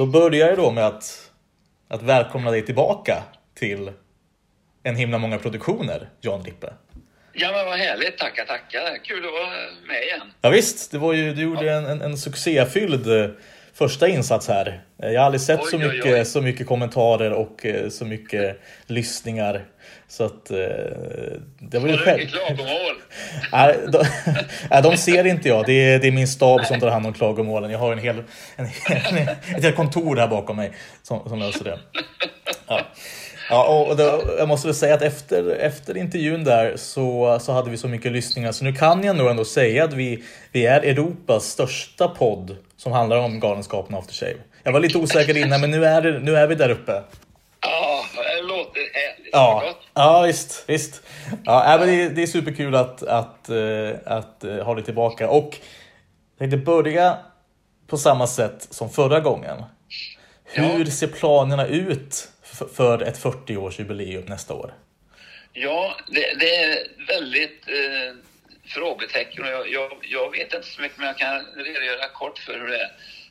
då börjar jag då med att, att välkomna dig tillbaka till en himla många produktioner, Jan Rippe. Ja, men vad härligt. Tackar, tackar. Kul att vara med igen. Ja, visst, det var ju, du gjorde en, en, en succéfylld eh, första insats här. Eh, Jag har aldrig sett Oj, så, oj, mycket, oj. så mycket kommentarer och eh, så mycket lyssningar. Så att eh, det var ju själv... Nej, de, nej, de ser inte jag. Det är, det är min stab som tar hand om klagomålen. Jag har en hel, en, hel- ett helt kontor här bakom mig som, som löser det. Ja. Ja, och då, jag måste väl säga att efter, efter intervjun där så, så hade vi så mycket lyssningar så nu kan jag nog ändå säga att vi, vi är Europas största podd som handlar om Galenskapen After Shave. Jag var lite osäker innan men nu är, det, nu är vi där uppe. Ja, det låter härligt. Ja, ja visst. visst. Ja, äh, men det, är- det är superkul att, att, eh, att eh, ha dig tillbaka. Och jag tänkte börja på samma sätt som förra gången. Hur ser planerna ut för ett 40-årsjubileum nästa år? Ja, det, det är väldigt eh, frågetecken och jag, jag, jag vet inte så mycket men jag kan redogöra kort för hur det är.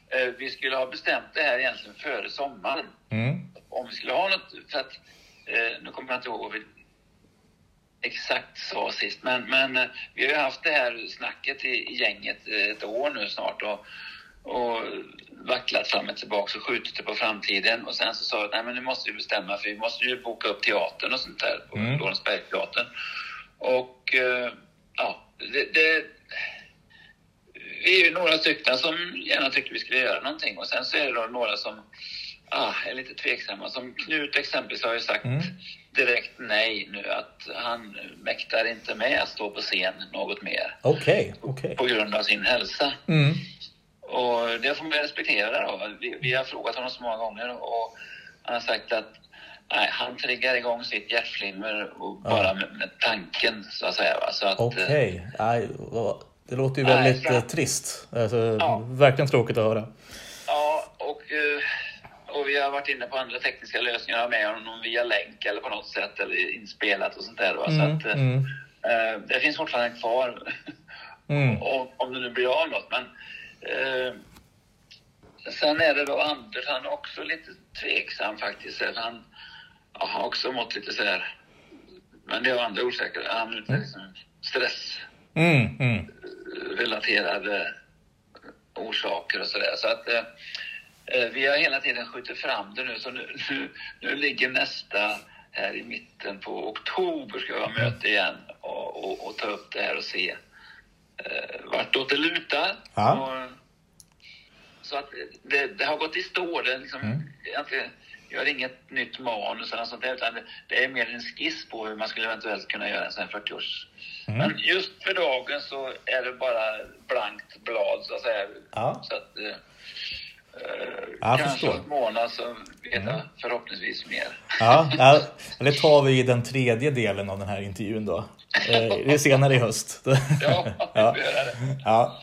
Eh, vi skulle ha bestämt det här egentligen före sommaren. Mm. Om vi skulle ha något, för att, eh, nu kommer jag inte ihåg vad vi exakt sa sist, men, men eh, vi har ju haft det här snacket i, gänget ett år nu snart och, och vacklat fram och tillbaka och skjutit det på framtiden och sen så sa vi nej men nu måste vi bestämma för vi måste ju boka upp teatern och sånt där på Mm. Lorensbergsteatern. Och ja, det, det vi är ju några stycken som gärna tycker vi skulle göra någonting och sen så är det då några som ah, är lite tveksamma. Som Knut exempelvis har ju sagt Mm. direkt nej nu att han mäktar inte med att stå på scen något mer Okej, okej. på grund av sin hälsa. Mm. Och det får man respektera då. Vi, vi har frågat honom så många gånger och han har sagt att nej, han triggar igång sitt hjärtflimmer och bara med, med tanken så att säga. Va? Så att, eh, Okej. Nej, vad- Det låter ju Nej, väldigt så- eh, trist. Alltså, Ja. Verkligen tråkigt att höra. Ja, och, eh, och vi har varit inne på andra tekniska lösningar med honom via länk eller på något sätt eller inspelat och sånt där. Va? Mm, Så att, eh, mm, eh, det finns fortfarande kvar mm. om, om det nu blir av något. Men, eh, sen är det då Anders, han är också lite tveksam faktiskt. Han ja, har också mått lite så här, men det har andra orsaker. Han är lite liksom stressrelaterade Mm, mm. Orsaker och sådär. Så att eh, eh, vi har hela tiden skjutit fram det nu. Så nu, nu, nu ligger nästa här i mitten på oktober ska vi ha möte igen och, och, och ta upp det här och se eh, vartåt det lutar. Ja. Och, så att det, det har gått i stå. Det liksom, Mm. jag har inget nytt manus eller sånt där, utan det, är mer en skiss på hur man skulle eventuellt kunna göra en sån här 40-års... Mm. Men just för dagen så är det bara blankt blad så att säga. Ja. Så att, eh, Jag kanske om en månad så vet Mm. jag förhoppningsvis mer. Ja, ja, det tar vi i den tredje delen av den här intervjun då. Eh, Det är senare i höst. Ja, Ja.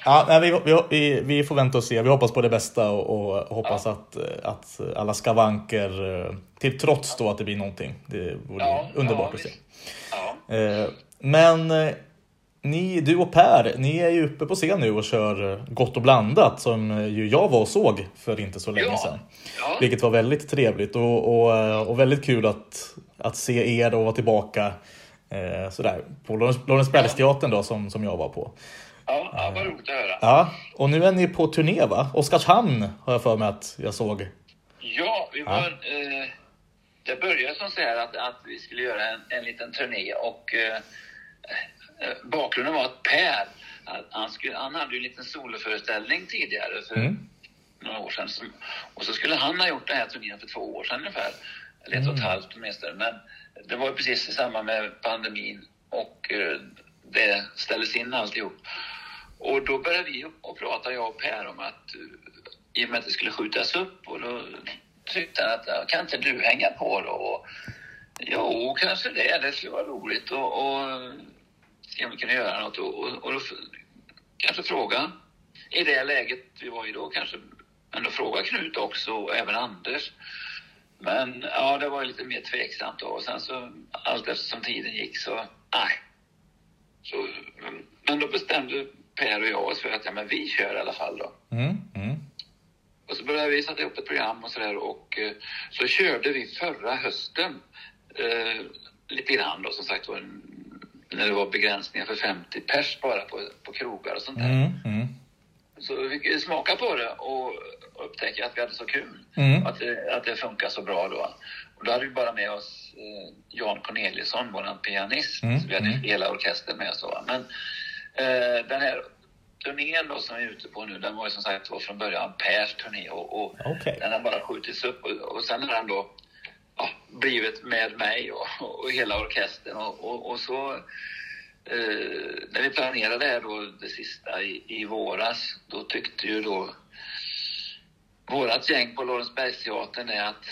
Ja, ja vi, vi, vi, vi får vänta och se. Vi hoppas på det bästa och, och hoppas att, eh, att alla skavanker, eh, till trots då att det blir någonting. Det vore Ja, underbart ja, att se. Ja. Eh, Men ni, du och Per, ni är ju uppe på scen nu och kör Gott och blandat som ju jag var och såg för inte så länge Ja. sedan. Ja. Vilket var väldigt trevligt och, och, och väldigt kul att, att se er och vara tillbaka eh, sådär, på Lorens- Lorensbergsteatern då som, som jag var på. Ja, ja, vad roligt att höra. Ja, och nu är ni på turné va? Oskarshamn har jag för mig att jag såg. Ja, vi var... Eh, det började som så här att, att vi skulle göra en, en liten turné och eh, eh, bakgrunden var att Per, han, skulle, han hade ju en liten soloföreställning tidigare för Mm. några år sedan. Och så skulle han ha gjort den här turnén för två år sedan ungefär. Eller ett och ett halvt åtminstone. Men det var ju precis i samband med pandemin och eh, det ställdes in alltihop. Och då började vi och prata, jag och Per, om att eh, i och med att det skulle skjutas upp och då tyckte han att kan inte du hänga på då? Och, jo, kanske det. Det skulle vara roligt och, och se om vi kunde göra något och, och, och då kanske fråga i det läget vi var i då kanske ändå fråga Knut också och även Anders. Men ja, det var lite mer tveksamt då och sen så allt eftersom tiden gick så nej. Så, men då bestämde Per och jag oss för att ja, men vi kör i alla fall då. Mm, mm. och så började vi sätta ihop ett program och sådär och eh, så körde vi förra hösten eh, lite grann då som sagt var när det var begränsningar för 50 pers bara på, på krogar och sånt där. Mm, mm, Så vi smaka på det och upptäcka att vi hade så kul. Mm. Att, det, att det funkar så bra då. Och då hade vi bara med oss eh, Jan Corneliusson, vår pianist. Mm, Så vi hade mm. hela orkestern med oss. då. Men eh, den här turnén då som vi är ute på nu, den var ju som sagt var från början Pers turné och, och Okej. den har bara skjutits upp och, och sen har den då ja, blivit med mig och, och hela orkestern och, och, och så eh, när vi planerade det här då det sista i, i våras, då tyckte ju då vårat gäng på Lorensbergsteatern är att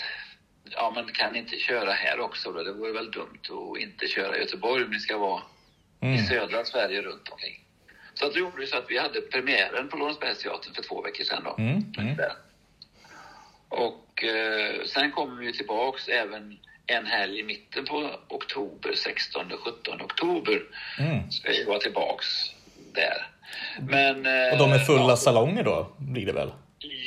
ja, man kan inte köra här också då. Det vore väl dumt att inte köra i Göteborg om ni ska vara i Mm. södra Sverige runt omkring. Så att det gjorde så att vi hade premiären på Lorensbergsteatern för två veckor sedan då. Mm, mm. Och eh, sen kommer vi tillbaks även en helg i mitten på oktober, 16 och 17 oktober, Mm. ska vi vara tillbaks där. Men... eh, Och de är fulla ja, salonger då, blir det väl?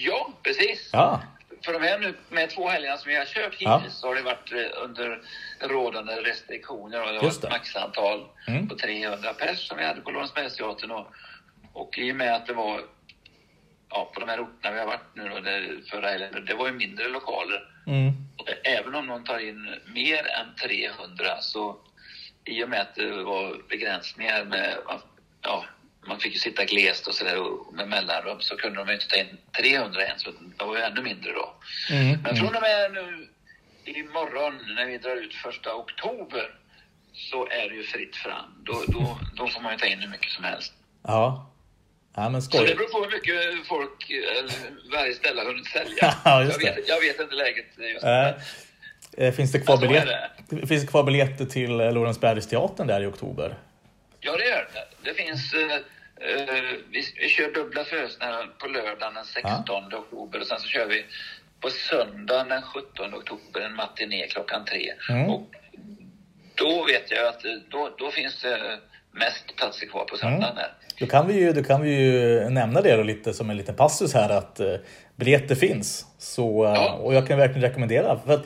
Ja, precis. Ja. För de här nu, med två helgerna som vi har kört hittills, Ja. så har det varit eh, under rådande restriktioner och det var ett maxantal Mm. på 300 pers som vi hade på Lorensbergsteatern. Och, och i och med att det var ja, på de här orterna vi har varit nu då, det, förra helgen, det var ju mindre lokaler. Mm. Även om de tar in mer än 300 så i och med att det var begränsningar med, ja, man fick ju sitta glest och sådär och med mellanrum så kunde de inte ta in 300 ens, det var ju ännu mindre då. Mm. Men från och med nu imorgon när vi drar ut första oktober så är det ju fritt fram. Då, då, då får man ju ta in hur mycket som helst. Ja. Ja, men Så det beror på hur mycket folk eller, varje ställe har hunnit sälja. Ja, just jag, det. vet, jag vet inte läget just nu. Eh, eh, Finns det, kvar Ja, så är biljett, finns det kvar biljetter till eh, Lorensbergsteatern där i oktober? Ja, det gör det. Det finns... Eh, eh, vi, vi kör dubbla föreställningar på lördagen den 16 oktober och sen så kör vi på söndagen den 17 oktober en matiné klockan tre. Mm. Och då vet jag att eh, då, då finns det mest platser kvar på söndagen Mm. Då kan vi ju, då kan vi ju nämna det lite som en liten passus här att eh, biljetter finns. Så, eh, Ja. Och jag kan verkligen rekommendera. För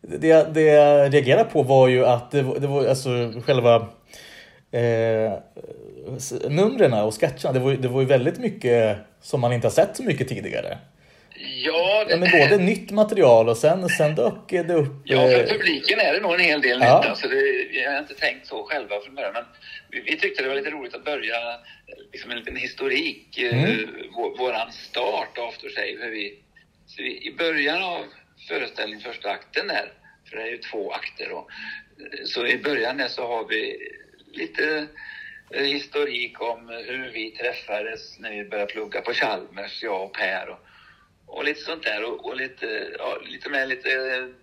det, det jag reagerade på var ju att det, var- det var alltså själva eh, numren och sketcherna. Det var, det var ju väldigt mycket som man inte har sett så mycket tidigare. Ja, det, Ja, men både nytt material och sen, sen dök det upp... Ja, för eh, publiken är det nog en hel del Ja. nytt. Alltså det, jag har inte tänkt så själva från början, men vi, vi tyckte det var lite roligt att börja eh, liksom en liten historik, eh, Mm. vår, våran start, After Shave. Hur vi, vi, I början av föreställningen, första akten där, för det är ju två akter då, så i början där så har vi lite historik om hur vi träffades när vi började plugga på Chalmers, jag och Per. Och, och lite sånt där och, och lite, ja, lite med lite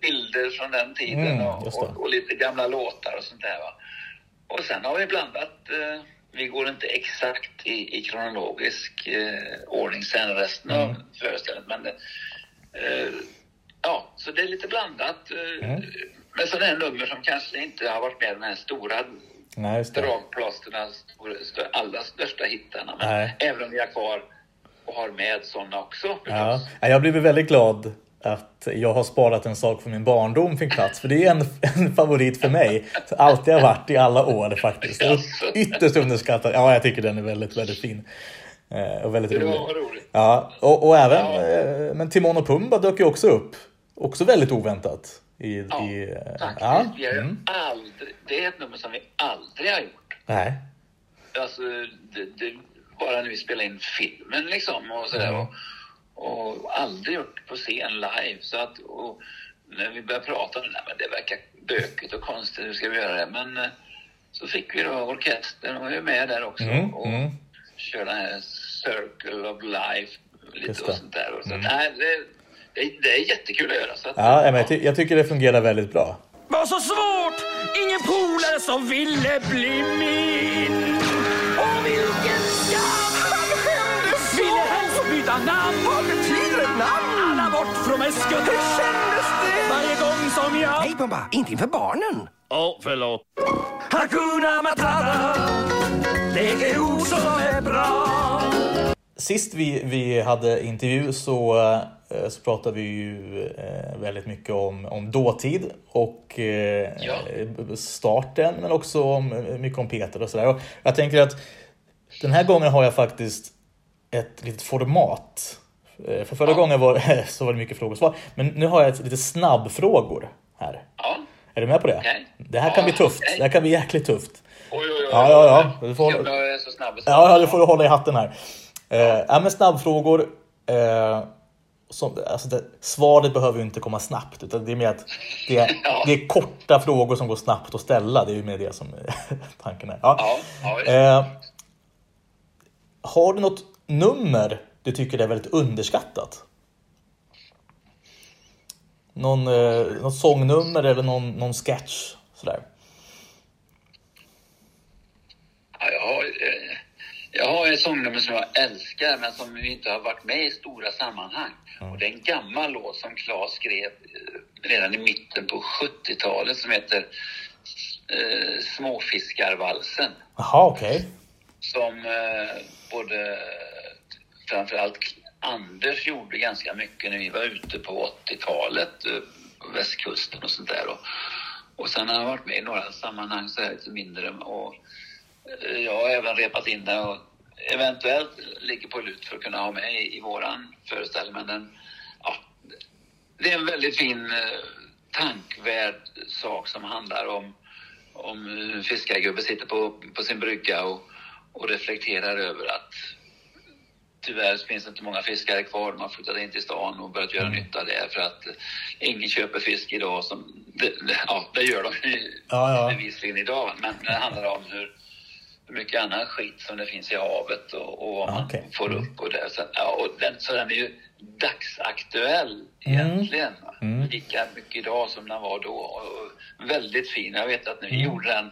bilder från den tiden Mm, och, och, och lite gamla låtar och sånt där. Va? Och sen har vi blandat, eh, vi går inte exakt i, i kronologisk eh, ordning sen resten av Mm. föreställningen men eh, ja, så det är lite blandat eh, Mm. med sådana här nummer som kanske inte har varit med i de här stora Nej, dragplåsterna, allra största hittarna. Men Nej. även om vi har kvar och har med sådana också Ja. Jag blivit väldigt glad att jag har sparat en sak från min barndom fick plats. För det är en, en favorit för mig. Alltid har varit i alla år faktiskt. Ytterst underskattad. Ja, jag tycker den är väldigt, väldigt fin. Eh, och väldigt rolig. roligt. Ja, och, och även, Ja. eh, men Timon och Pumba dök ju också upp. Också väldigt oväntat. I, Ja, i, eh, faktiskt. ja, Vi har mm. aldrig, det är ett nummer som vi aldrig har gjort. Nej. Alltså, det, det, bara när vi spelade in filmen liksom och sådär. Mm. Och, och aldrig gjort på scen live. Så att, och när vi började prata om det, det verkar bökigt och konstigt, hur ska vi göra det? Men eh, så fick vi då orkestern och var ju med där också. Mm, och mm. körde den här Circle of Life lite och sånt där. Och så, Mm. nej, det, det, det är jättekul att göra. Så att, Ja, men jag, ty- jag tycker det fungerar väldigt bra. Var så svårt, ingen polare som ville bli min. Namn. Vad betyder namn? Alla bort från skutt. Hur kändes det? Varje gång som jag... Nej, Pumba, inte inför barnen. Åh, förlåt. Hakuna Matata, det är ord som är bra. sist vi, vi hade intervju så, eh, så pratade vi ju eh, väldigt mycket om, om dåtid och eh, Ja. starten men också om, mycket om Peter och sådär. Jag tänker att den här gången har jag faktiskt ett litet format. Eh, För förra gången var, så var det mycket frågor och svar. Men nu har jag ett, lite snabbfrågor här. Ja. Är du med på det? Okej. Det här kan bli tufft. okej. Det här kan bli jäkligt tufft. Oj, oj, oj. Ja, ja, ja. Du får- Jag är så snabb. Ja, ja, du får hålla i hatten här. Eh, men snabbfrågor. Eh, som, alltså det, svaret behöver ju inte komma snabbt, utan det är mer att det är, Ja. det är korta frågor som går snabbt att ställa. Det är ju mer det som tanken är. Ja. Ja. Eh, har du något nummer du tycker är väldigt underskattat? Någon, eh, något sångnummer eller någon, någon sketch? Sådär. Ja, jag, har, eh, jag har ett sångnummer som jag älskar men som inte har varit med i stora sammanhang. Och det är en gammal låt som Claes skrev eh, redan i mitten på 70-talet som heter eh, Småfiskarvalsen. Jaha, okej. Som eh, både framförallt Anders gjorde ganska mycket när vi var ute på 80-talet eh, västkusten och sånt där. Och, och sen har han varit med i några sammanhang så här lite mindre och eh, jag har även repat in det och eventuellt ligger på lut för att kunna ha med i, i våran föreställning. Men den, ja, det är en väldigt fin eh, tankvärd sak som handlar om om hur en fiskargubbe sitter på, på sin brygga och, och reflekterar över att tyvärr finns det inte många fiskare kvar. De har flyttat in till stan och börjat göra nytta där för att eh, ingen köper fisk idag. Som, det, ja, det gör de ju Ja, ja. bevisligen idag. Men det handlar om hur, mycket annan skit som det finns i havet och, och vad man Okej. får upp. Och det. Så, ja, och den, så den är ju dagsaktuell egentligen. Mm. Lika mycket idag som den var då. Och, väldigt fin. Jag vet att när vi gjorde den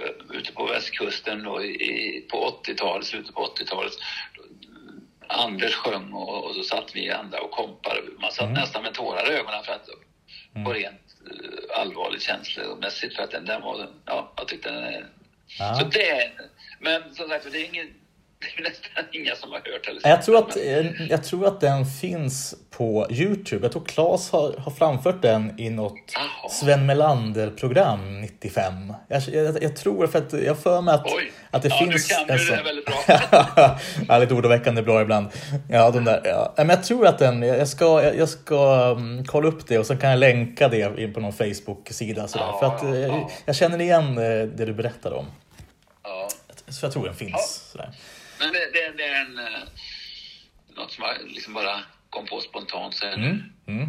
eh, ute på västkusten då, i, på 80-talet, slutet på 80-talet. Anders sjöng och, och så satt vi andra och kompade. Man satt nästan med tårar i ögonen för att på rent eh, allvarligt känslomässigt för att den, den var, ja, jag tyckte den är... Ja. Så det, men som sagt det är ingen, det är nästan inga som har hört eller Jag tror, sett att, eh, jag tror att den finns på Youtube. Jag tror Claes har, har framfört den i något Jaha. Sven Melander-program 95. Jag, jag, jag tror för att jag för mig att, Oj. att det Ja, finns... du kan en det sån- här väldigt bra. ja, lite ordoväckande bra ibland. Ja, de där, ja. Men jag tror att den, jag ska, jag jag ska um, kolla upp det och så kan jag länka det in på någon Facebook-sida. Sådär. Ja, för att, eh, ja. Jag känner igen eh, det du berättar om. Ja. Så jag tror den finns. Ja. Sådär. Men det, det, det är en, eh, något som jag liksom bara kom på spontant. Så Mm, mm.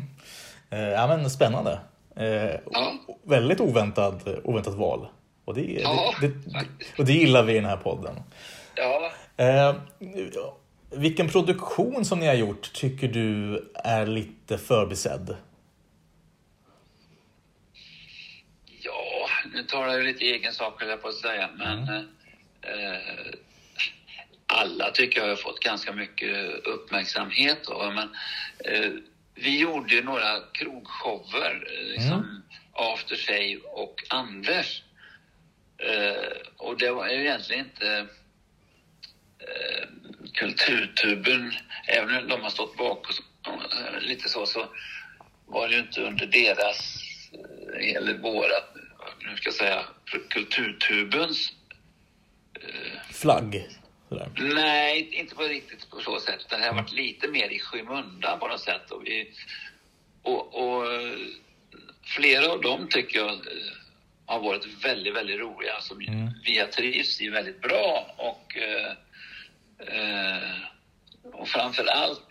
Eh, ja, men spännande. Eh, Ja. Väldigt oväntat, oväntat val. Och det, Ja, det, det, och det gillar vi i den här podden. Ja, Eh, vilken produktion som ni har gjort tycker du är lite förbisedd? ja, nu talar jag lite egen sak höll jag på att säga. Men Mm. eh, alla tycker jag har fått ganska mycket uppmärksamhet. Då, men, eh, vi gjorde ju några krogshower, eh, liksom Mm. After Shave och Anders. Eh, och det var ju egentligen inte eh, Kulturtuben, även om de har stått bak och så, eh, lite så, så var det ju inte under deras, eh, eller vårat, nu ska jag säga, Kulturtubens Flagg? Sådär. Nej, inte på riktigt på så sätt. Det har varit lite mer i skymundan på något sätt. Och, vi, och, och eh, flera av dem tycker jag eh, har varit väldigt, väldigt roliga. Som vi har trivts i väldigt bra. Och, eh, och framför allt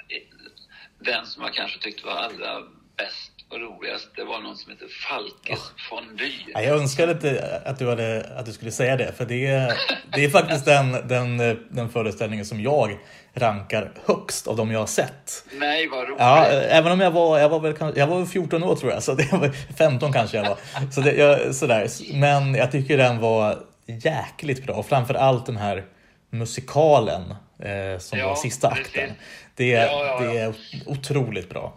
den som jag kanske tyckte var allra bäst och roligast, det var någon som heter Falkes Fondue. Ja, jag önskade inte att du, hade, att du skulle säga det, för det är, det är faktiskt den, den, den föreställningen som jag rankar högst av de jag har sett. Nej, vad roligt. Ja, även om jag var, jag var väl jag var väl 14 år tror jag, så det var 15 kanske jag var. Så det, jag, sådär. Men jag tycker den var jäkligt bra, och framför allt den här musikalen eh, som Ja, var sista akten. Det, ja, ja. det är otroligt bra.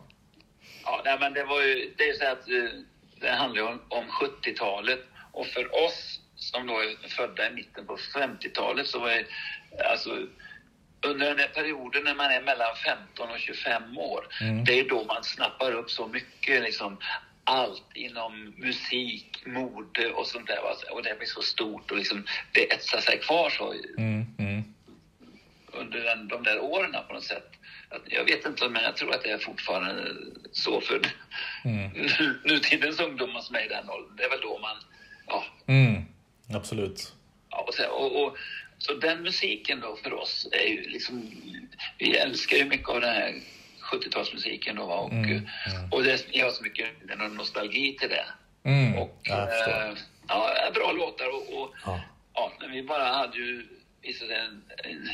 Ja, nej, men det var ju, det är så att eh, det handlar ju om, om 70-talet och för oss som då är födda i mitten på 50-talet så var det, alltså under den här perioden när man är mellan 15 och 25 år, det är då man snappar upp så mycket liksom allt inom musik, mode och sånt där. Och det blir så stort och liksom, det etsar sig kvar så Mm, mm. Under den, de där åren på något sätt. Jag vet inte, men jag tror att det är fortfarande så för Mm. nu, nutidens ungdomar som är i den åldern. Det är väl då man, ja, Mm. Absolut. Ja, och, så, och, och, så den musiken då för oss är ju liksom, vi älskar ju mycket av den här 70-talsmusiken då och, och det, vi har så mycket nostalgi till det. Mm. Och jag förstår. eh, ja, bra låtar och, och Ja. ja, vi bara hade ju en, en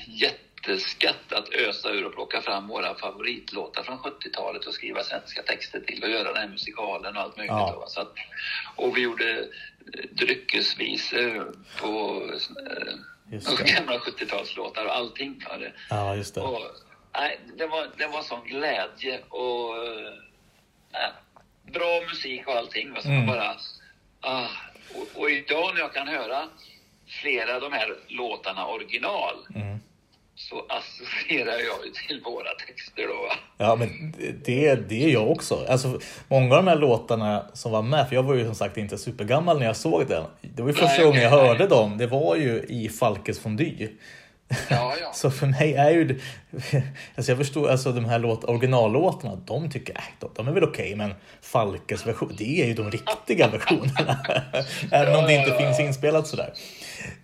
jätteskatt att ösa ur och plocka fram våra favoritlåtar från 70-talet och skriva svenska texter till och göra den här musikalen och allt möjligt. Ja. Så att, och vi gjorde eh, dryckesvisor på eh, Just det. gamla 70-talslåtar och allting. Ja, det, Ja, just det. och, nej, det, var, det var sån glädje och eh, nej, bra musik och allting. Så Mm. bara, ah, och, och idag när jag kan höra flera av de här låtarna original Mm. Så associerar jag ju till våra texter då. Va? Ja, men det, det är jag också. Alltså, många av de här låtarna som var med, för jag var ju som sagt inte supergammal när jag såg den. Det var ju första Nej, gången jag okej, hörde dem. Det var ju i Falkes Fondy. Ja, ja. Så för mig är ju... det- Alltså jag förstår, alltså de här låt, originallåtarna, de tycker jag, de, de är väl okej, men Falkes version, det är ju de riktiga versionerna. Även om det inte finns inspelat sådär.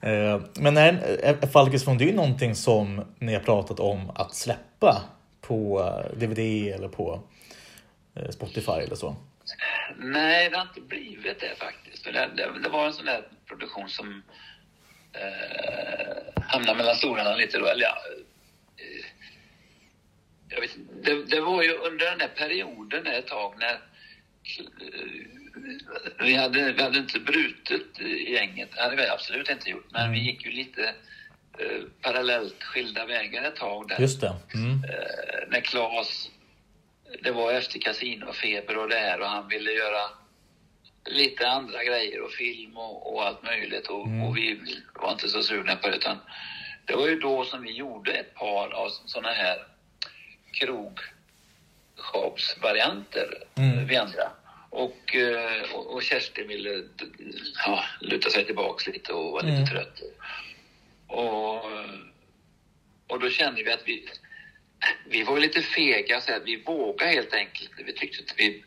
Eh, Men är, är Falkes Fondy någonting som ni har pratat om att släppa på eh, DVD eller på eh, Spotify eller så? Nej, det har inte blivit det faktiskt. Det, det, det var en sån där produktion som eh, hamnade mellan stolarna lite då. Eller ja, eh, jag vet, det, det var ju under den där perioden ett tag när eh, vi hade, vi hade inte brutit i gänget. Det hade vi absolut inte gjort. Men vi gick ju lite eh, parallellt skilda vägar ett tag där. Just det. Mm. Eh, när Claes, det var efter kasinofeber och det här och han ville göra lite andra grejer och film och, och allt möjligt och, och vi var inte så sugna på det utan det var ju då som vi gjorde ett par av sådana här krogshopsvarianter, Mm. vi andra. Och, eh, och, och Kerstin ville ja, luta sig tillbaks lite och var lite Mm. trött. Och, och då kände vi att vi, vi var lite fega, så att vi vågade helt enkelt. Vi tyckte att vi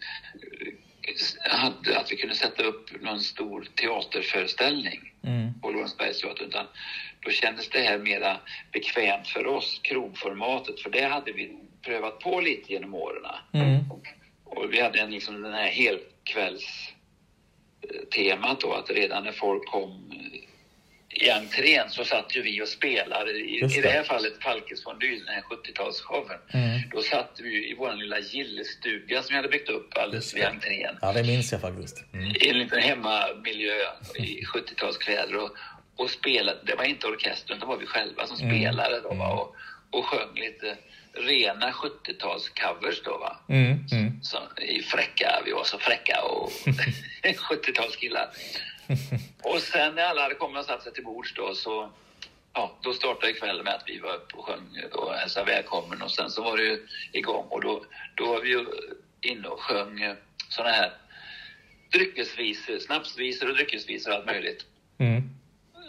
hade, att vi kunde sätta upp någon stor teaterföreställning Mm. på Lorensbergsteatern. Utan då kändes det här mera bekvämt för oss, krogformatet, för det hade vi prövat på lite genom åren. Mm. Och vi hade en, liksom den här helkvälls eh, temat då, att redan när folk kom i entrén så satt ju vi och spelade. I, Just i det. det här fallet Falkes Fondy, den här 70-talsshowen. Mm. Då satt vi i vår lilla gillestuga som vi hade byggt upp alldeles vid det. entrén. Ja, det minns jag faktiskt. Mm. I en liten hemmamiljö i 70-talskläder och, och spelade. Det var inte orkestern, det var vi själva som Mm. spelade då va? Och, och sjöng lite rena 70-talscovers då va. Mm. Mm. Så, i fräcka, vi var så fräcka och 70-talskillar. Och sen när alla hade kommit och satt sig till bords då så ja, då startade kvällen med att vi var uppe och sjöng och hälsade välkommen och sen så var det ju igång och då, då var vi ju inne och sjöng såna här dryckesvisor, snapsvisor och dryckesvisor och allt möjligt Mm.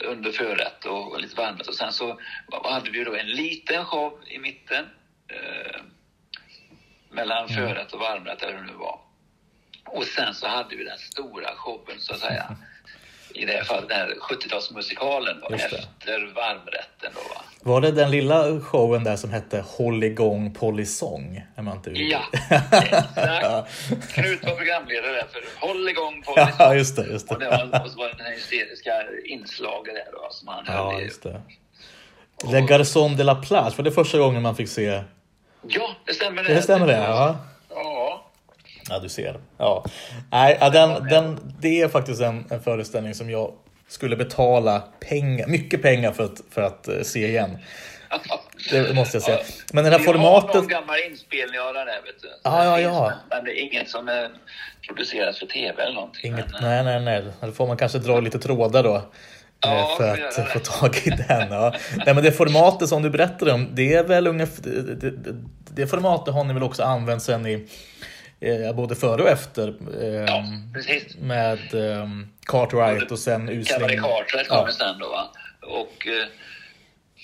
under förrätt och lite varmrätt. Och sen så hade vi då en liten show i mitten eh, mellan förrätt och varmrätt, eller hur det nu var. Och sen så hade vi den stora showen, så att säga. I det här fallet den här 70-talsmusikalen då, Just det. efter varmrätten då va. Var det den lilla showen där som hette Håll igång Polisong? Om jag inte. Ja, exakt. Knut var programledare där för Håll igång på Ja, just det. Just och, det det. var, och så var det den här hysteriska inslaget där då som han Ja, höll just det. Le Garçon de la Plage, var det första gången man fick se? Ja, det stämmer det. Det stämmer det? Ja. Ja, du ser. Ja. Nej, ja, den, den, det är faktiskt en, en föreställning som jag skulle betala pengar, mycket pengar för att, för att eh, se igen. Det måste jag säga. Men det här Vi har formatet... någon gammal inspelning av den där, vet du. Ja, ja, ja. Men det är inget som är producerat för tv eller någonting. Inget, Men, eh, nej, nej, nej. Då får man kanske dra lite trådar då. Ja, för att få tag i den. Ja. Nej, men det formatet som du berättade om, det är väl ungefär... Det, det, det formatet har ni väl också använt sen i eh, både före och efter. Eh, Ja, precis. med eh, Cartwright och sen Cabaret Usling. Carteret Ja. kommer sen då va. Och eh,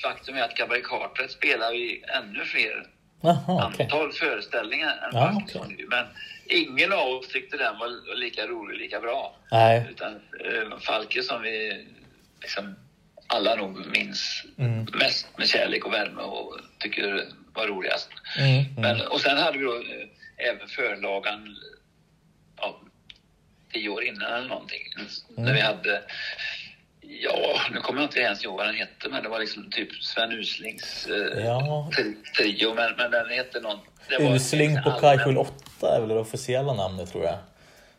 faktum är att Cabaret Carteret spelar vi ännu fler okej. antal föreställningar än Ja. Fondue. Men ingen av oss tyckte den var lika rolig, lika bra. Nej. Utan eh, Falke som vi liksom alla nog minns Mm. mest med kärlek och värme och tycker var roligast. Mm, mm. Men, och sen hade vi då eh, även förlagan ja, tio år innan eller någonting. Mm. När vi hade, ja, nu kommer jag inte ens ihåg vad den hette, men det var liksom typ Sven Uslings eh, Ja. tri- trio, men, men den hette någon... Usling på Kajskjul 8 är väl det officiella namnet tror jag.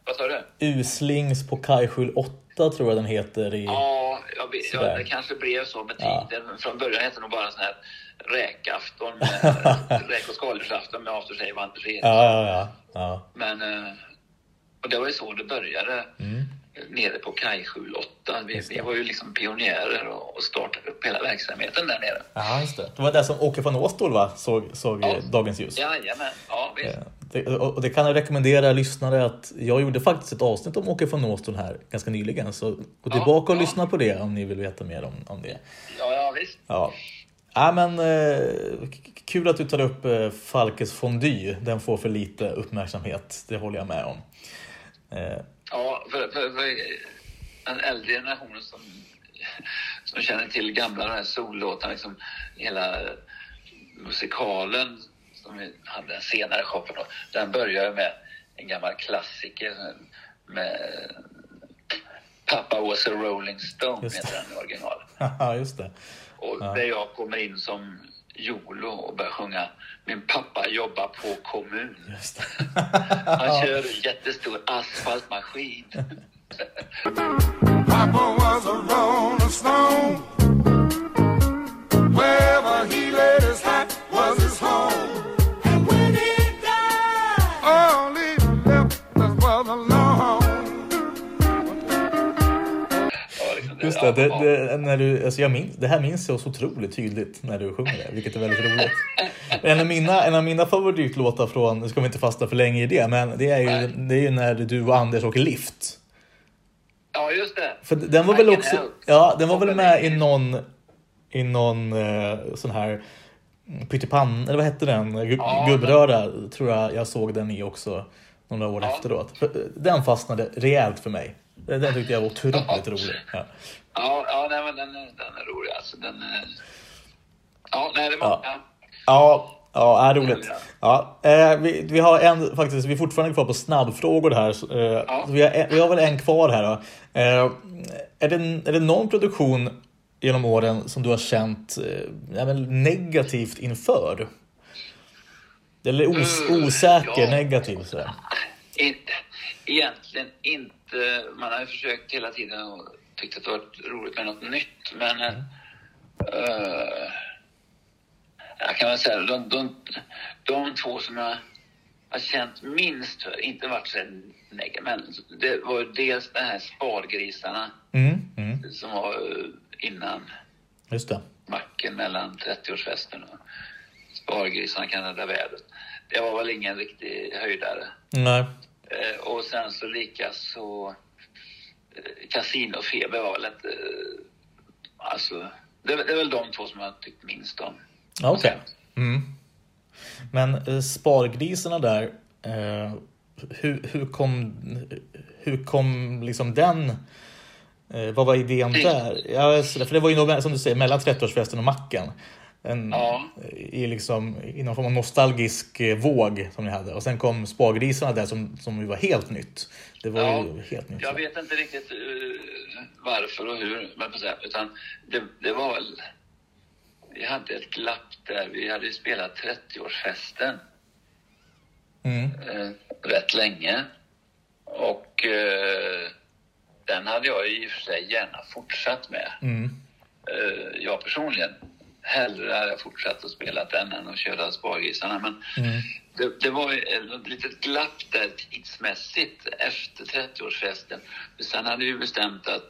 Vad sa du? Uslings på Kajskjul 8 tror jag den heter i... Ja, jag ja, det kanske blev så med Ja. tiden. Från början hette det nog bara sån här räkafton, med, räk och skaldjursafton med aftershave och Anders Eriksson. Ja, ja, ja. Men, eh, och det var ju så det började. Mm. Nere på Kaj 8. Vi, vi var ju liksom pionjärer och, och startade upp hela verksamheten där nere. Ja, just det. Det var det som Åke von Åstol va? såg, såg Ja. eh, dagens ljus. Jajamän, ja visst. Eh, Det, och och det kan jag rekommendera lyssnare att jag gjorde faktiskt ett avsnitt om Åke von Åstol här ganska nyligen. Så gå tillbaka och ja. lyssna på det om ni vill veta mer om, om det. Ja, ja visst. Ja. Ja, men, eh, kul att du tar upp eh, Falkes fondue. Den får för lite uppmärksamhet. Det håller jag med om. Eh, Ja, för, för, för den äldre generationen som, som känner till gamla de här sollåtarna, liksom hela musikalen som vi hade en senare shoppen då, den börjar med en gammal klassiker med Papa was a rolling stone, heter den i original. Ja, just det. Och Ja. där jag kommer in som Jolo och börjar sjunga Min pappa jobbar på kommun. Just det. Han kör en jättestor asfaltmaskin. Papa was a rolling stone. Wherever he laid his hat was his home. And when he died, all he left us was alone. Just det, det, det, när du, alltså jag minns, det här minns jag så otroligt tydligt när du sjunger det, vilket är väldigt roligt. En av mina, en av mina favoritlåtar från, nu ska vi inte fasta för länge i det, men det är ju, det är ju när du och Anders åker lift. Ja, just det. För den var I väl också, help. ja den var väl med i någon, i någon eh, sån här pyttipanna, eller vad hette den? Gu- Ja, Gubbröra tror jag jag såg den i också några år Ja. efteråt. Eh, den fastnade rejält för mig. Den tyckte jag var otroligt rolig. Ja. Ja, ja nej, men den, är- den är rolig. Alltså, den är... Ja, nej, det var... Ja. Ja. Ja, ja, är roligt. Ja, eh, vi, vi har en, faktiskt, vi är fortfarande kvar på snabbfrågor här. Eh, Ja. vi, har, vi har väl en kvar här då. Eh, är, det, är det någon produktion genom åren som du har känt ja, negativt inför? Eller os, Mm, osäker, ja. negativ sådär. Inte, egentligen inte. Man har ju försökt hela tiden och tyckt att det varit roligt med något nytt. Men Mm. eh, jag kan väl säga de, de, de två som jag har känt minst för, inte varit så negativa, men det var dels de här spargrisarna Mm, mm, som var eh, innan just det. macken mellan 30-årsfesten och spargrisarna kan rädda vädret. Det var väl ingen riktig höjdare. Nej. Och sen så lika så Casinofeber var väl inte... Eh, alltså, det, det är väl de två som jag tyckt minst om. Okej. Mm. Men eh, spargrisarna där, eh, hur, hur kom, hur kom liksom den, eh, vad var idén där? Ja, för det var ju nog, som du säger, mellan 30-årsfesten och macken. En, Ja. i, liksom, I någon form av nostalgisk eh, våg som ni hade. Och sen kom spargrisarna där som, som var helt nytt. Det var Ja, helt nytt. Jag vet inte riktigt eh, varför och hur, men utan det, det var väl... Vi hade ett glapp där. Vi hade ju spelat 30-årsfesten Mm. eh, rätt länge. Och eh, den hade jag i och för sig gärna fortsatt med. Mm. Jag personligen. Hellre hade jag fortsatt att spela den än att köra Spargrisarna. Men Mm. det, det var ett litet glapp där tidsmässigt efter 30-årsfesten. För Sen hade vi bestämt att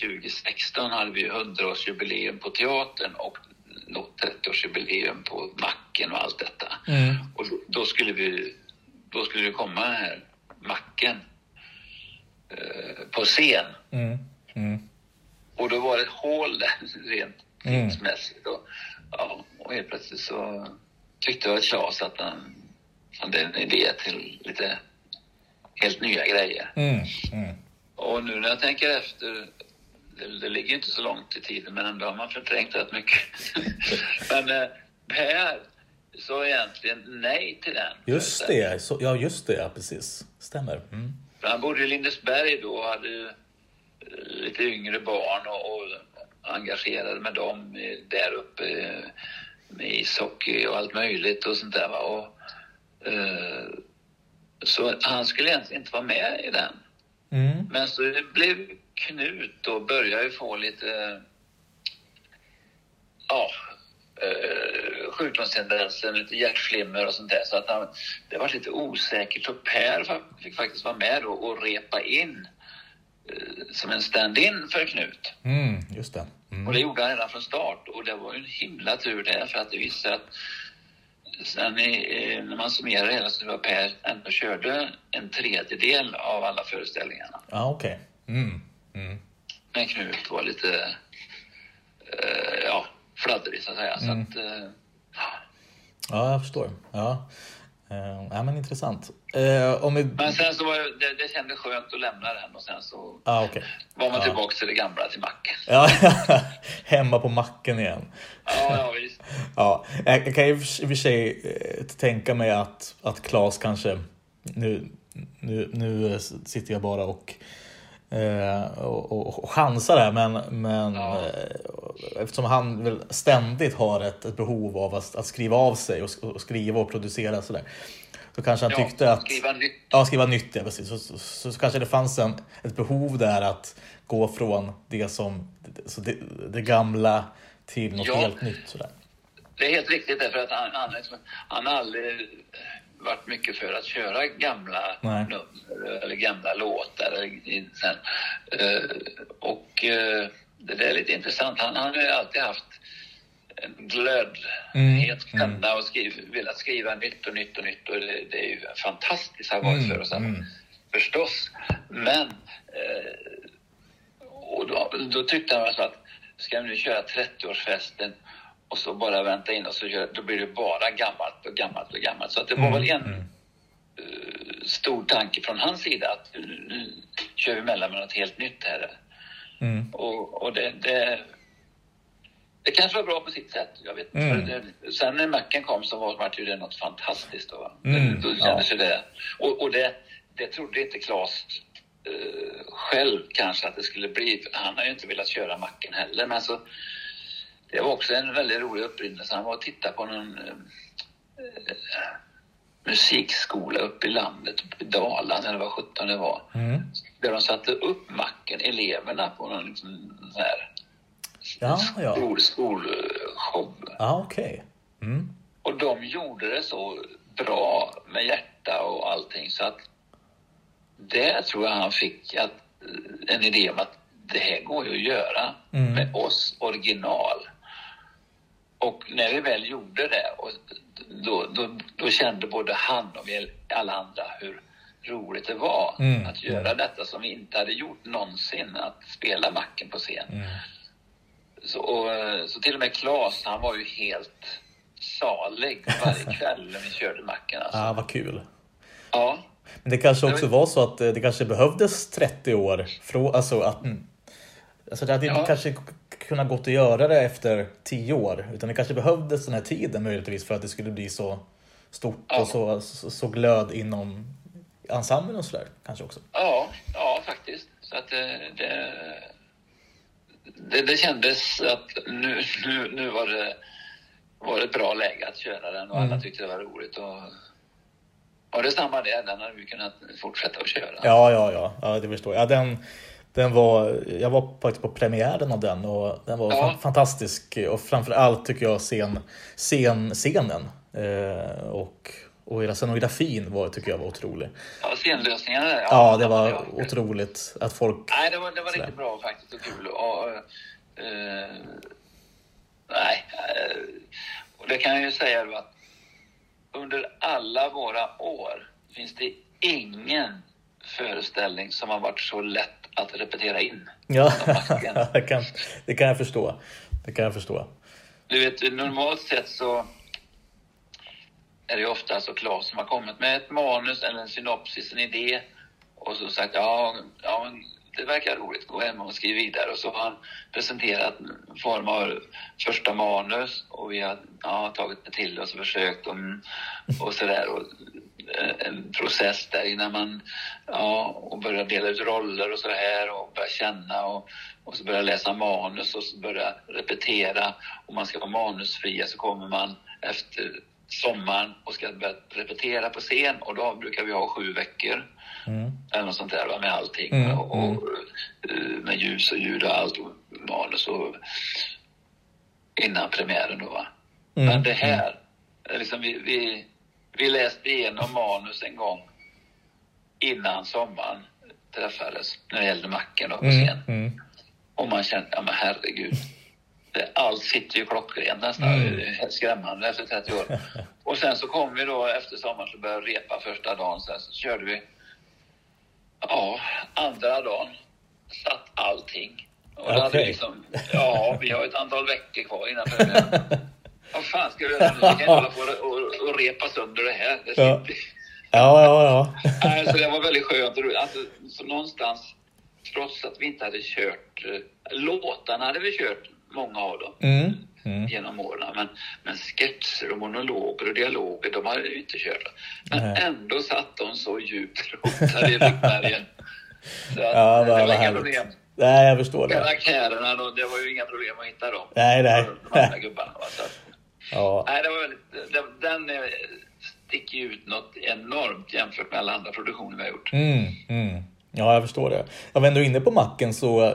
2016 hade vi ju 100-årsjubileum på teatern och nå 30-årsjubileum på Macken och allt detta. Mm. Och då, då skulle vi då skulle det komma här, Macken, eh, på scen. Mm. Mm. Och då var det ett hål där rent Mm. Och, ja, och helt plötsligt så tyckte jag Claes att han hade en idé till lite helt nya grejer. Mm. Mm. Och nu när jag tänker efter, det, det ligger inte så långt i tiden men ändå har man förträngt rätt mycket. men eh, Per sa egentligen nej till den. Just det, så, ja just det, ja, precis. Stämmer. Mm. Han bodde i Lindesberg då och hade ju, eh, lite yngre barn och, och engagerade med dem där uppe eh, med ishockey och allt möjligt och sånt där. Och, eh, så han skulle egentligen inte vara med i den. Mm. Men så det blev Knut och började ju få lite ja, eh, sjukdomstendenser, lite hjärtflimmer och sånt där. Så att han, det var lite osäkert och Per fick faktiskt vara med och repa in eh, som en stand-in för Knut. Mm. Just det. Och Mm. det gjorde han redan från start och det var ju en himla tur det för att det visade att sen i, eh, när man summerar det hela så var Per ändå körde en tredjedel av alla föreställningarna. Ja, okej. Mm. Mm. Men Knut var lite, eh, ja, fladdrig så att säga. Så att, eh, Ja, jag förstår. Ja, eh, ja men intressant. Eh, vi... men sen så var det, det, det kändes skönt att lämna den och sen så Ja, okej. var man Ja. tillbaka till det gamla, till macken. Ja, hemma på macken igen. Ja, ja visst. Ja, jag kan ju i och för sig eh, tänka mig att, att Claes kanske, nu, nu, nu sitter jag bara och, eh, och, och, och chansar här, men, men Ja. eh, eftersom han väl ständigt har ett, ett behov av att, att skriva av sig och, och skriva och producera sådär. Så kanske han Ja, tyckte att... skriva nytt. Ja, skriva nytt, ja precis. Så, så, så, så kanske det fanns en, ett behov där att gå från det som så det, det gamla till något Ja. helt nytt. Sådär. Det är helt riktigt därför att han, han, liksom, han har aldrig varit mycket för att köra gamla Nej. nummer eller gamla låtar. Eller. Eh, och eh, det är lite intressant. Han, han har ju alltid haft en glödhet Mm, penna och skriv, velat skriva nytt och nytt och nytt. Och det, det är ju fantastiskt har varit Mm, för oss. mm. Förstås. Men eh, och då, då tyckte han alltså att ska vi nu köra 30-årsfesten och så bara vänta in och så kör, då blir det bara gammalt och gammalt och gammalt. Så att det var Mm, väl en mm. eh, stor tanke från hans sida att nu, nu kör vi mellan med något helt nytt här. Mm. Och, och det, det, det kanske var bra på sitt sätt. Jag vet. Mm. Det, sen när Macken kom så var, var det något fantastiskt. Då, va? Mm, då kändes ju det. Och, och det, det trodde inte Claes eh, själv kanske att det skulle bli. Han har ju inte velat köra Macken heller. Men så, det var också en väldigt rolig upprinnelse. Han var och tittade på någon eh, musikskola uppe i landet, uppe i Dalarna eller vad sjutton det var. Mm. Där de satte upp macken, eleverna, på någon liksom, här Ja, ja. skol, skolshow. Ja, okej. Mm. Och de gjorde det så bra med hjärta och allting så att det tror jag han fick att, en idé om att det här går ju att göra Mm. med oss original. Och när vi väl gjorde det, och då, då, då kände både han och vi alla andra hur roligt det var Mm, att göra detta som vi inte hade gjort någonsin, att spela Macken på scen. Mm. Så, och, eh, så till och med Claes, han var ju helt salig varje kväll när vi körde Macken. Alltså. Ja, vad kul. Ja, Men det kanske också var så att eh, det kanske behövdes 30 år. Från, alltså att, mm. alltså det hade Ja. kanske kunnat gått att göra det efter 10 år. Utan det kanske behövdes den här tiden möjligtvis för att det skulle bli så stort Ja. och så, så, så glöd inom ensemblen och sådär. Kanske också. ja, ja faktiskt. Så att eh, det, det, det kändes att nu, nu, nu var, det, var det ett bra läge att köra den och Mm. alla tyckte det var roligt. Och, och det samma där, den hade vi kunnat fortsätta att köra. Ja, ja, ja, ja det förstår jag. Ja, den, den var, jag var faktiskt på premiären av den och den var Ja. fan- fantastisk. Och framför allt tycker jag scen, scen, scenen. Eh, och, och hela scenografin var, tycker jag var otrolig. Ja, scenlösningarna där. Ja, det var ja. otroligt att folk... Nej, det var, det var riktigt bra faktiskt och kul. Och, eh, nej, eh, och det kan jag ju säga då att under alla våra år finns det ingen föreställning som har varit så lätt att repetera in. Ja, det kan, det kan jag förstå. Det kan jag förstå. Du vet, normalt sett så är det ofta alltså Claes som har kommit med ett manus eller en synopsis, en idé och så sagt ja, ja det verkar roligt, gå hem och skriv vidare. Och så har han presenterat en form av första manus och vi har ja, tagit det till oss och försökt och, och sådär. Och, en process där innan man ja, och börjar dela ut roller och så här och börja känna och, och så börja läsa manus och så börja repetera. Om man ska vara manusfria så kommer man efter sommaren och ska börja repetera på scen och då brukar vi ha sju veckor eller något sånt där med allting. Mm, Och, och, eh, med ljus och ljud och allt och manus och innan premiären då va. Mm, Men det här, eh, liksom vi, vi, vi läste igenom manus en gång innan sommaren träffades när det gällde Macken då på Mm, scen. mm. Och man kände, ja men herregud. Allt sitter ju klockrent nästan. Mm. Skrämmande efter 30 år. Och sen så kom vi då efter sommaren så började repa första dagen. Sen så körde vi, ja, andra dagen satt allting. Och då hade vi liksom, ja, vi har ett antal veckor kvar innan premiären. Vad fan ska vi göra nu? Vi kan inte hålla på och, och, och repa sönder det här. Det Ja. Ja, ja, ja. Nej, så det var väldigt skönt. Alltså, så någonstans, trots att vi inte hade kört... Eh, låtarna hade vi kört, många av dem, Mm, mm. genom åren. Men, men sketcher och monologer och dialoger, de hade vi inte kört. Men Nej. ändå satt de så djupt rotade i ryggmärgen. Så att, Ja, det var vad inga problem. Nej, jag förstår det. Karaktärerna, då, det var ju inga problem att hitta dem. Nej, nej. De andra gubbarna. Va? Så Ja, Nej, det var väldigt, den, den eh, sticker ju ut något enormt jämfört med alla andra produktioner vi har gjort. Mm, mm. Ja, jag förstår det. Jag var ändå inne på macken så, eh,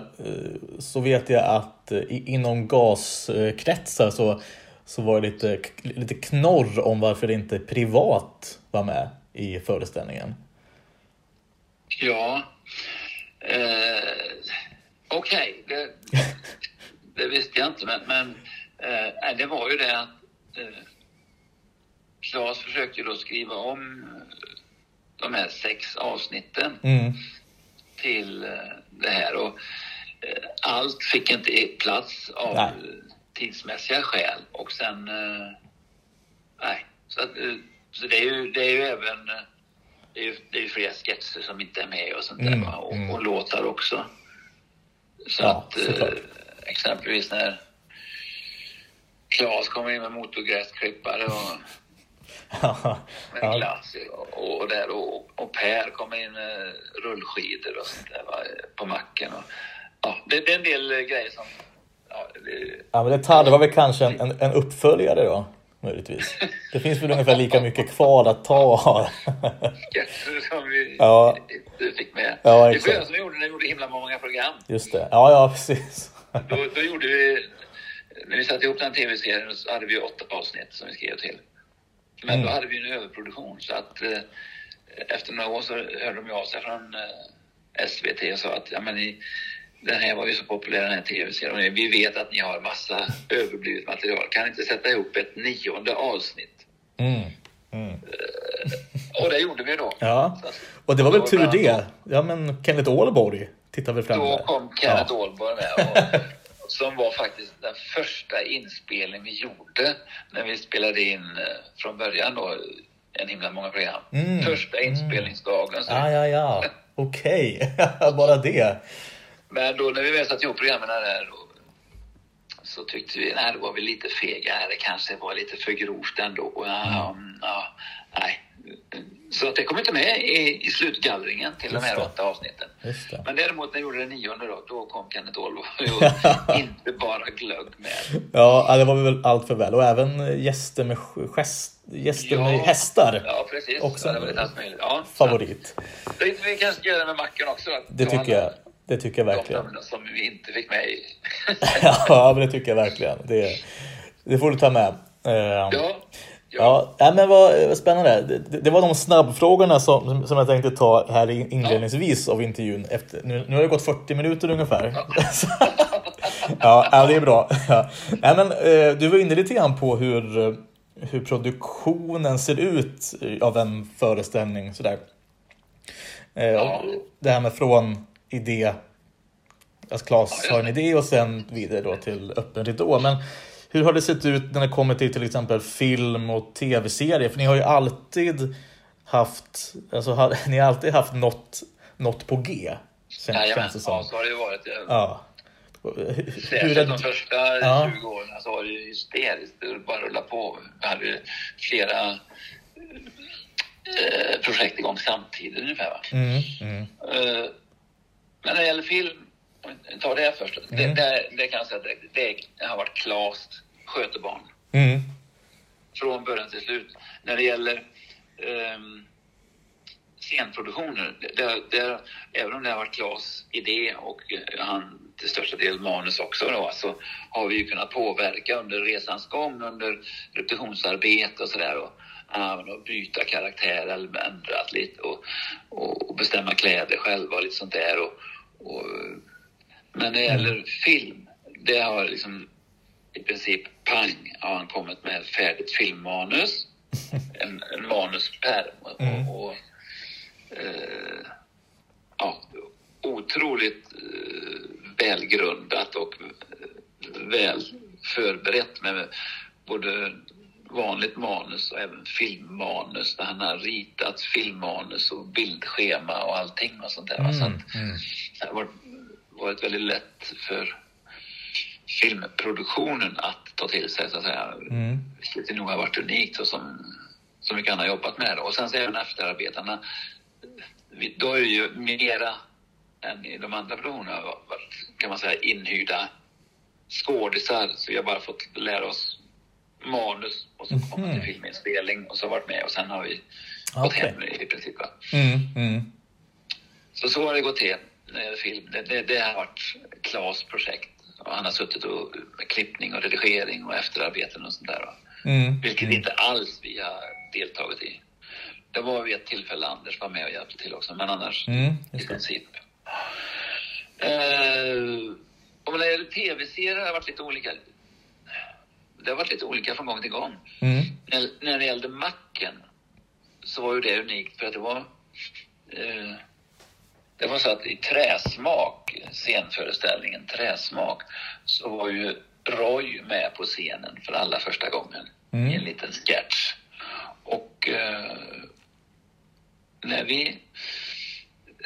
så vet jag att eh, inom gaskretsar så, så var det lite, lite knorr om varför inte privat var med i föreställningen. Ja. Eh, Okej, det, det visste jag inte, men, men eh, det var ju det att eh, Claes försökte ju då skriva om eh, de här sex avsnitten Mm. Till eh, det här och eh, allt fick inte plats av Nej. tidsmässiga skäl och sen eh, nej, så, att, så det är ju, det är ju även det är ju, det är ju flera sketcher som inte är med och sånt där Mm, va? Och, mm. och låtar också. Så Ja, att såklart. exempelvis när Claes kommer in med motorgräsklippare och med glass och, och, där, och, och Per kommer in med rullskidor och sånt där va, på macken. Och, ja, det, det är en del eh, grejer som... Ja, det, ja, men det tarvar väl kanske en, en, en uppföljare då, möjligtvis. Det finns väl ungefär lika mycket kvar att ta av. som vi Ja. inte fick med. Ja, det var som gjorde när vi gjorde himla många program. Just det. Ja, ja, precis. Då, då gjorde vi... När vi satte ihop den tv-serien så hade vi åtta avsnitt som vi skrev till. Men Mm. då hade vi en överproduktion så att eh, efter några år så hörde de av sig från eh, SVT och sa att ja, men ni, den här var ju så populär den här tv-serien vi vet att ni har massa överblivet material. Kan ni inte sätta ihop ett nionde avsnitt? Mm. Mm. Och det gjorde vi då. Ja, och det var väl tur det. Ja, men Kenneth Ålborg tittar väl fram Då kom Kenneth Ja. Åhlborg med. Och, som var faktiskt den första inspelning vi gjorde när vi spelade in eh, från början då en himla många program. Mm, Första inspelningsdagen. Så, Ja, ja, ja. Okej, bara det. Men då när vi väl satte ihop programmen där då, så tyckte vi, nej, då var vi lite fega. Det kanske var lite för grovt ändå. Ja, mm, ja, nej. Så att det kom inte med i, i slutgallringen till de Just här det. åtta avsnitten. Det. Men däremot när jag gjorde den nionde då, då kom Kenneth Åhlborg och inte bara glögg med. Ja, det var väl allt för väl. Och även gäster med, gest, gäster med hästar. Ja, precis. Också ja, det var lite allt möjligt. Ja, Favorit. Tänkte vi kanske göra det med macken också. Det tycker jag. Det tycker jag De verkligen. numren som vi inte fick med i. Ja, men det tycker jag verkligen. Det, det får du ta med. Ja. Ja, ja men vad, vad spännande. Det, det var de snabbfrågorna som, som jag tänkte ta här i- inledningsvis av intervjun. Efter, nu, nu har det gått 40 minuter ungefär. ja, ja, det är bra. Ja. Nej, men, eh, du var inne lite grann på hur, eh, hur produktionen ser ut av en föreställning. Sådär. Eh, Ja. Det här med från idé, att Claes Ja, har en idé och sen vidare då till öppen ridå. Men hur har det sett ut när det kommer till till exempel film och tv-serier? För ni har ju alltid haft, alltså, ha, ni har alltid haft något, något på G. Känns, Jajamän, känns det som. ja, så har det ju varit. Ja. Särskilt är de första Ja. 20 åren så var det ju hysteriskt. Det bara rulla på. Vi hade flera eh, projekt igång samtidigt ungefär. Va? Mm, mm, Eh, men när det gäller film, tar det först. Det, Mm. det, det kan jag säga direkt. Det har varit Klas skötebarn. mm, Från början till slut. När det gäller ehm, scenproduktioner, det, det, även om det har varit Klas idé och eh, han till största del manus också då, så har vi ju kunnat påverka under resans gång, under repetitionsarbete och sådär. Och, att byta karaktär eller ändrat lite och, och, och bestämma kläder själva och lite sånt där. Och, och, men när det gäller film, det har liksom i princip pang har han kommit med ett färdigt filmmanus. En, en manuspärm. Och, Mm. och, eh, ja, otroligt eh, välgrundat och eh, väl förberett med både vanligt manus och även filmmanus där han har ritat filmmanus och bildschema och allting och sånt där. va. Så mm, att, mm. det har varit, varit väldigt lätt för filmproduktionen att ta till sig så att säga. Mm. Vilket nog har varit unikt och som, som mycket han har jobbat med. Och sen så även efterarbetarna. Vi, då är det ju mera än i de andra produktionerna kan man säga, inhyrda skådisar. Så vi har bara fått lära oss manus och så komma Mhm. till filminspelning och så varit med och sen har vi Okej. gått hem i princip. Mm, mm. Så så har det gått till det film. Det, det, det har varit Klas projekt. Och han har suttit och, klippning och redigering och efterarbeten och sånt där. Mm. Vilket inte alls vi har deltagit i. Det var vid ett tillfälle Anders var med och hjälpte till också, men annars Mm, i princip. Eh, och när det gäller tv-serier har det varit lite olika. Det har varit lite olika från gång till gång. Mm. När, när det gällde Macken så var ju det unikt för att det var eh, det var så att i Träsmak, scenföreställningen Träsmak, så var ju Roy med på scenen för allra första gången Mm. i en liten sketch. Och eh, när vi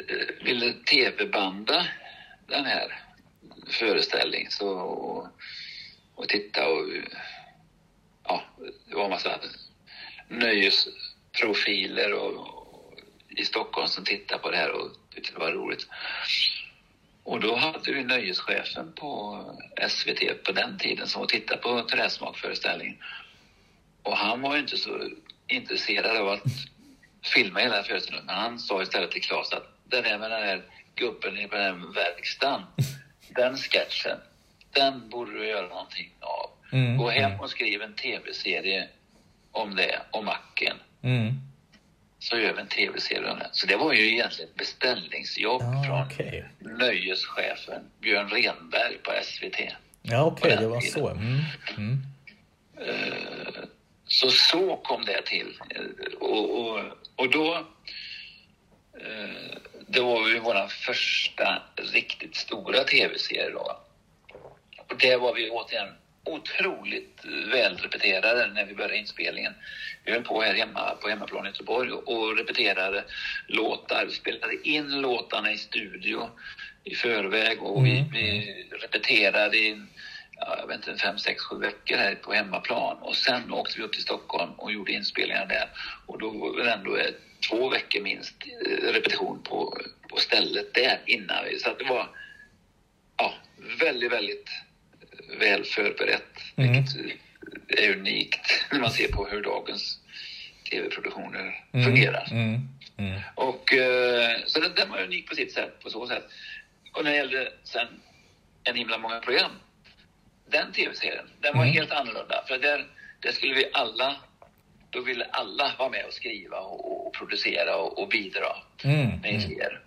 eh, ville tv-banda den här föreställningen så, och, och titta och ja, det var en massa nöjesprofiler och, och, i Stockholm som tittade på det här och tyckte det var roligt. Och då hade vi nöjeschefen på SVT på den tiden som tittade på Träsmakföreställningen. Och han var ju inte så intresserad av att filma hela föreställningen. Men han sa istället till Claes att det där med den här gubben på den här verkstaden, den sketchen, den borde du göra någonting av. Mm, Gå hem mm. och skriv en tv-serie om det, om macken. Mm. Så gör vi en tv-serie om det. Så det var ju egentligen ett beställningsjobb Ja, från okej. nöjeschefen Björn Renberg på SVT. Ja, okej, på det den var tiden. så. Mm. Mm. Eh, Så så kom det till. Eh, Och, och, och då... eh, Det var ju vår första riktigt stora tv-serie då. Och det var vi återigen otroligt välrepeterade när vi började inspelningen. Vi höll på här hemma på hemmaplan i Göteborg och repeterade låtar. Vi spelade in låtarna i studio i förväg och vi, Mm. vi repeterade i ja, jag vet inte, fem, sex, sju veckor här på hemmaplan. Och sen åkte vi upp till Stockholm och gjorde inspelningar där. Och då var det ändå två veckor minst eh, repetition på, på stället där innan. vi- Så att det var ja, väldigt, väldigt väl förberett. Mm. Vilket är unikt när man ser på hur dagens tv-produktioner Mm. fungerar. Mm. Mm. Och, eh, så den, den var unik på sitt sätt, på så sätt. Och när det gällde sen En himla många program, den tv-serien, den var Mm. helt annorlunda. För där, där skulle vi alla då ville alla vara med och skriva och, och producera och, och bidra Mm, med idéer.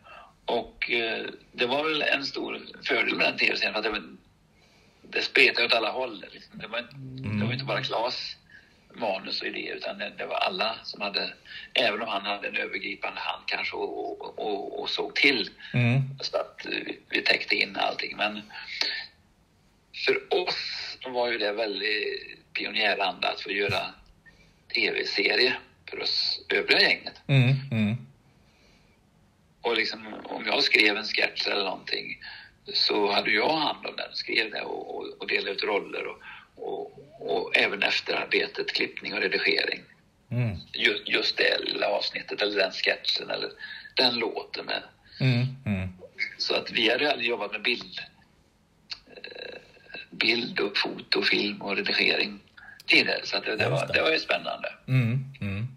Och eh, det var väl en stor fördel med den tv-serien för att det, var- det spretade åt alla håll. Liksom. Det, var, inte- det var inte bara Klas manus och idé utan det, det var alla som hade, även om han hade en övergripande hand kanske och, och, och, och såg till Mm. så att vi, vi täckte in allting. Men för oss var ju det väldigt pionjäranda att få göra tv-serie för oss övriga gänget. Mm. Mm. Och liksom, om jag skrev en sketch eller någonting så hade jag hand om den, skrev det och, och, och delade ut roller och, och, och även efterarbetet, klippning och redigering. Mm. Just, just det lilla avsnittet eller den sketchen eller den låten med. Mm. Mm. Så att vi hade aldrig jobbat med bild. eh, Bild och foto, film och redigering tidigare. Så att det, det, var, det. var ju spännande. Mm. Mm.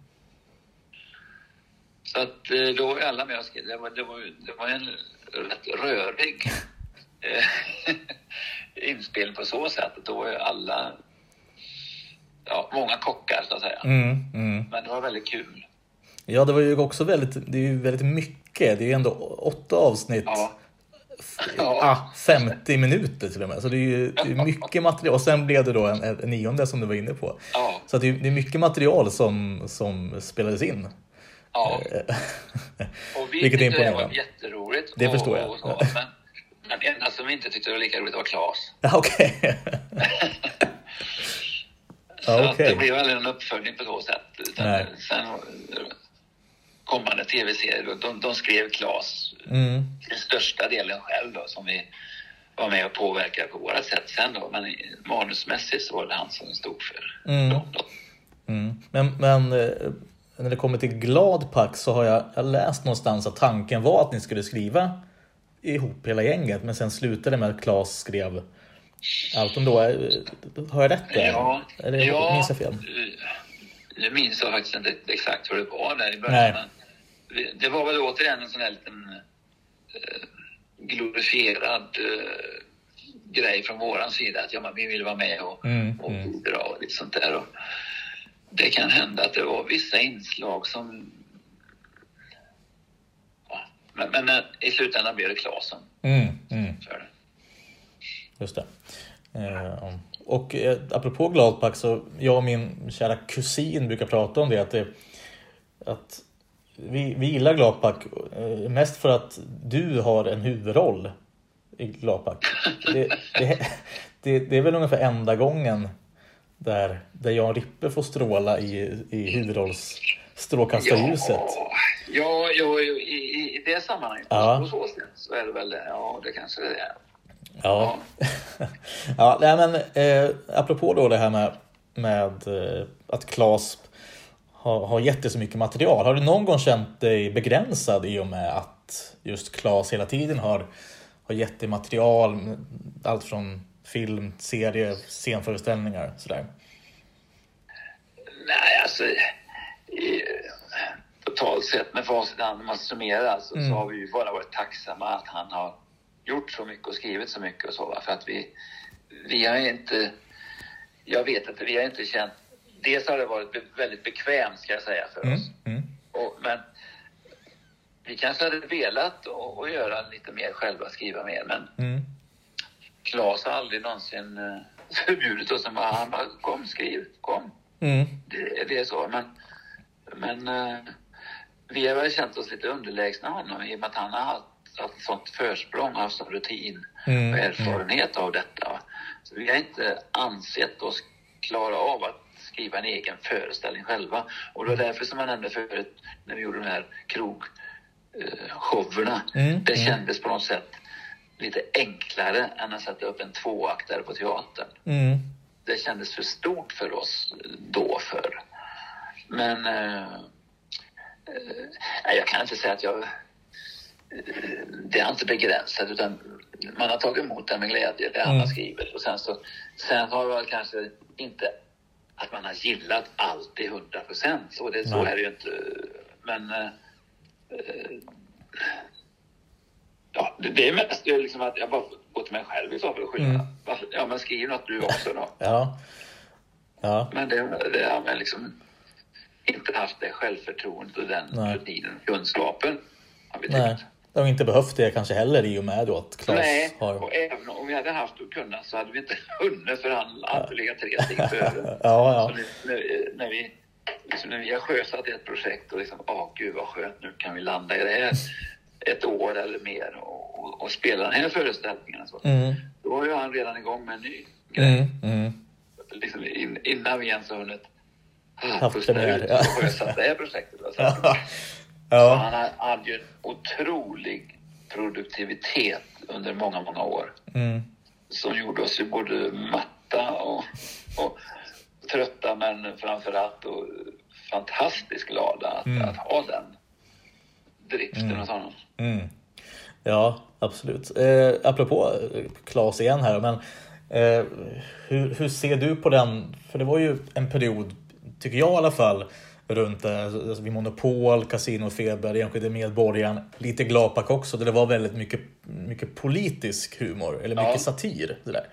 Så att eh, då var ju alla med och skrev. Det var, det var, det var en rätt rörig eh, inspelning på så sätt. Då ju alla, ja, många kockar så att säga. Mm. Mm. Men det var väldigt kul. Ja, det var ju också väldigt, det är ju väldigt mycket. Det är ju ändå åtta avsnitt. Ja. Ah, 50 minuter till och med. Så det är ju det är mycket material. Och sen blev det då en, en nionde som du var inne på. Ja. Så det, är, det är mycket material som, som spelades in. ja. Vi Vilket är tyckte det var imponerande. jätteroligt. Det och, förstår jag. Och så, men, det enda som inte tyckte var lika roligt var. Ja, Okej. Så Ja, att okej. det blev aldrig en uppföljning på så sätt. Utan Nej. sen kommande tv-serier, de, de skrev Klas Mm. till största delen själv då, som vi var med och påverkade på vårat sätt sen då. Men manusmässigt så var det han som stod för Mm. dem då. Mm. Men, men eh, när det kommer till Gladpack så har jag, jag läst någonstans att tanken var att ni skulle skriva ihop hela gänget. Men sen slutade det med att Claes skrev allt ändå. Eh, Har jag rätt där? Ja, Eller ja, minns jag fel? eh, Nu minns jag faktiskt inte exakt hur det var där i början. Det var väl återigen en sån här liten eh, glorifierad eh, grej från våran sida. Att ja, men vi vill vara med och, Mm, och mm. bidra och lite sånt där. Och det kan hända att det var vissa inslag som... Men, men eh, i slutändan blev det som Mm, mm. Just det. Eh, och eh, apropå Gladpack så jag och min kära kusin brukar prata om det att, det, att vi, vi gillar Gladpack eh, mest för att du har en huvudroll i Gladpack. Det, det, det, det är väl ungefär enda gången där, där Jan Rippe får stråla i, i huvudrollsstrålkastarljuset. Ja, ja, ja i, i, i det sammanhanget, Ja. på så sätt, så är det väl. Ja, det kanske det är. Ja. ja, nej men eh, apropå då det här med, med eh, att Claes har, har gett dig så mycket material. Har du någon gång känt dig begränsad i och med att just Claes hela tiden har, har gett dig material, allt från film, serie, scenföreställningar sådär? Nej, alltså... Totalt sett med facit om man summerar alltså, Mm. så har vi ju bara varit tacksamma att han har gjort så mycket och skrivit så mycket och så. Va? För att vi, vi har inte... Jag vet att vi har inte känt... Dels har det varit be- väldigt bekvämt, ska jag säga, för Mm, oss. mm, Och, men vi kanske hade velat och, och göra lite mer själva, skriva mer. Men mm, Claes har aldrig någonsin eh, förbjudit oss. Han bara, han bara, kom skriv, kom. mm, Det, det är så. Men, men eh, vi har väl känt oss lite underlägsna honom i och med att han har haft, haft sånt försprång, haft sån rutin Mm, och erfarenhet av detta. Så vi har inte ansett oss klara av att skriva en egen föreställning själva. Och det var därför som jag nämnde förut när vi gjorde de här krogshowerna. Mm, det mm. kändes på något sätt lite enklare än att sätta upp en tvåaktare på teatern mm, det kändes för stort för oss då för. Men eh, eh, jag kan inte säga att jag... eh, Det är inte begränsat utan man har tagit emot det med glädje, det Mm. har skrivit. Och sen, så, sen har jag kanske inte att man har gillat allt till hundra procent. Så, det, så är det ju inte. Men eh, eh, ja, det, är mest det är liksom att jag bara går till mig själv i så fall och skylla. Mm. Ja, men skriv något du också då. ja. Ja. Men det, det är men liksom... inte haft det självförtroendet och den Nej. rutinen, kunskapen. Har vi tyckt. Nej, de har inte behövt det kanske heller i och med då att Claes Nej, har... och även om vi hade haft och kunnat så hade vi inte hunnit för han hade legat tre steg före. Ja, ja. Så nu, när, när, vi, liksom när vi har sjösatt ett projekt och liksom, åh gud vad skönt, nu kan vi landa i det här ett år eller mer och, och, och spela den här föreställningen. Så. Mm, Då var ju han redan igång med en ny grej. mm, mm. Liksom in, innan vi ens har hunnit Haft pusta premiär, ja. sjösatt det här projektet. då. Så Ja. Ja. han hade ju en otrolig produktivitet under många, många år Mm. som gjorde oss ju både matta och, och trötta men framförallt och fantastiskt glada att, att ha den driften hos honom. Mm. Ja, absolut. Eh, apropå eh, Claes igen här, men eh, hur, hur ser du på den? För det var ju en period, tycker jag i alla fall, runt eh, alltså, vid Monopol, Casinofeber, Enskilde Medborgaren, lite Glapak också, där det var väldigt mycket, mycket politisk humor, eller mycket Ja. satir. Det där.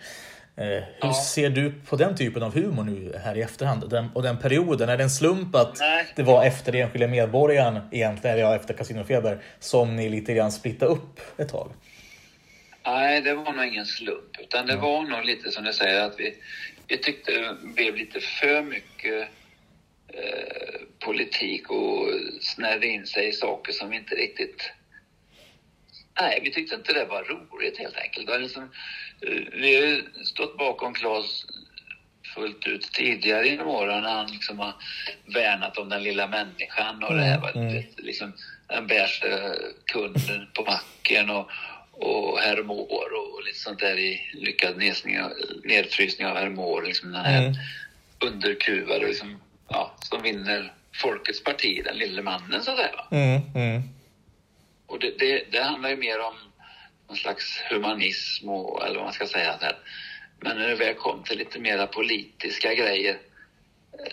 Eh, hur Ja. ser du på den typen av humor nu här i efterhand? Den, och den perioden, är det en slump att Nej. det var efter Enskilda Medborgaren egentligen, eller ja, efter Casinofeber, som ni lite grann splittade upp ett tag? Nej, det var nog ingen slump. Utan det var nog lite som du säger att vi, vi tyckte det blev lite för mycket eh, politik och snärde in sig i saker som inte riktigt... Nej, vi tyckte inte det var roligt helt enkelt. Det liksom, eh, vi har ju stått bakom Claes fullt ut tidigare genom åren när han liksom har värnat om den lilla människan och det här var Mm. liksom den bärste kunden på macken och, och hermår och lite sånt där i lyckad nedfrysning av hermår. Liksom den här Mm. underkuvade liksom, ja, som vinner folkets parti, den lille mannen så att säga. Mm, mm, Och det, det, det handlar ju mer om någon slags humanism och, eller vad man ska säga. Så här. Men när det väl kom till lite mera politiska grejer,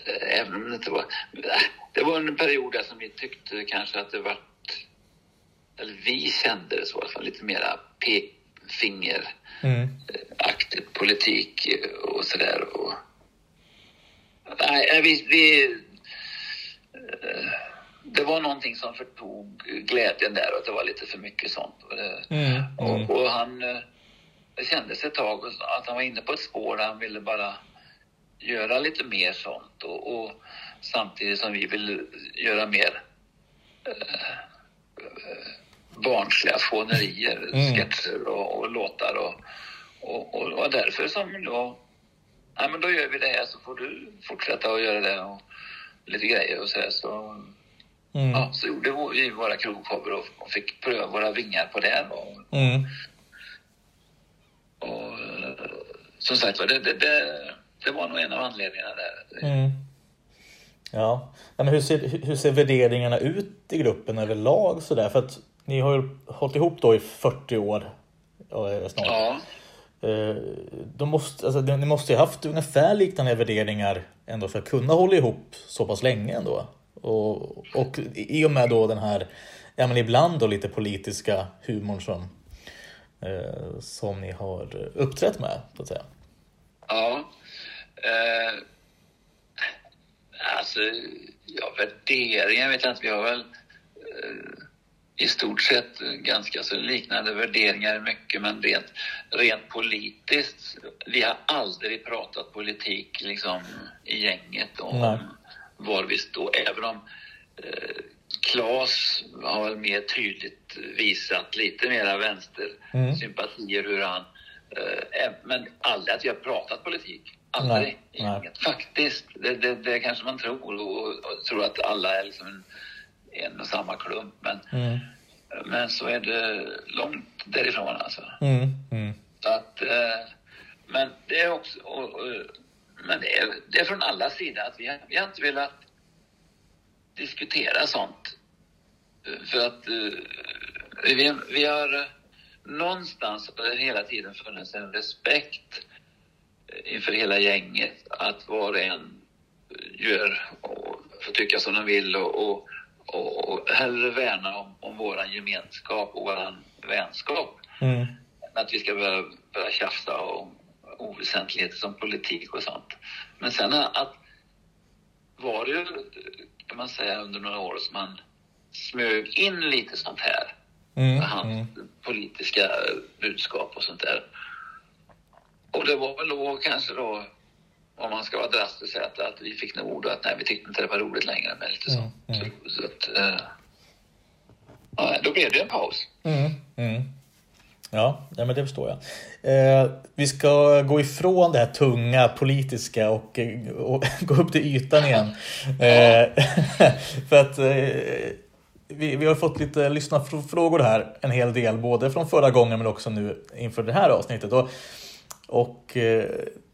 eh, även om det inte var... eh, Det var en period där som vi tyckte kanske att det var eller vi kände det så fall, lite mera pekfingeraktig mm. politik och sådär. Och... Nej, eh, vi, vi, eh, det var någonting som förtog glädjen där och det var lite för mycket sånt. Och, det, Mm, mm. och, och han eh, det kändes ett tag att han var inne på ett spår där han ville bara göra lite mer sånt och, och samtidigt som vi vill göra mer eh, eh, barnsliga fånerier, Mm. sketcher och, och låtar och, och, och var därför som då, nej men då gör vi det här så får du fortsätta att göra det och lite grejer och så här så Mm. Ja, så gjorde vi våra krogshower och, och fick pröva våra vingar på det. Och, Mm. och eh, som sagt var, det, det, det, det var nog en av anledningarna där. Mm. Ja, Ja, men hur ser, hur ser värderingarna ut i gruppen överlag sådär? För att ni har ju hållit ihop då i 40 år eh, snart. Ja, Eh, de måste, alltså, ni måste ju haft ungefär liknande värderingar ändå för att kunna hålla ihop så pass länge ändå. Och, och i och med då den här, ja men ibland då lite politiska humorn som, eh, som ni har uppträtt med, så att säga. ja. Eh, alltså, ja, värderingar vet jag inte. Vi har väl eh, i stort sett ganska så liknande värderingar mycket, men rent, rent politiskt. Vi har aldrig pratat politik liksom i gänget om Nej. var vi står, även om eh, Claes har väl mer tydligt visat lite mera vänstersympatier hur han... Eh, men aldrig att vi har pratat politik. Aldrig. Nej, nej. Faktiskt. Det, det, det kanske man tror och, och tror att alla är liksom en, en och samma klump. Men, Mm. men så är det långt därifrån alltså. Mm. Mm. Så att, eh, men det är också, och, och, men det är, det är från alla sidor att vi har, vi har inte velat diskutera sånt. För att eh, vi, vi har eh, någonstans hela tiden funnits en respekt inför hela gänget att var och en gör och får tycka som de vill och, och, och, och hellre värna om, om våran gemenskap och våran vänskap Mm. att vi ska börja, börja tjafsa om oväsentligheter som politik och sånt. Men sen att var det ju kan man säga, under några år som han smög in lite sånt här. Mm, hans politiska budskap och sånt där. Och det var väl då kanske då, om man ska vara drastisk, säga att, att vi fick nog då att nej, vi tyckte inte det var roligt längre. Men lite så. Mm, så, så att, eh, då blev det en paus. Mm, mm. Ja, ja, men det förstår jag. Eh, vi ska gå ifrån det här tunga politiska och, eh, och gå upp till ytan igen. Eh, för att eh, vi, vi har fått lite lyssnarfrågor här, en hel del, både från förra gången men också nu inför det här avsnittet. Och, och eh,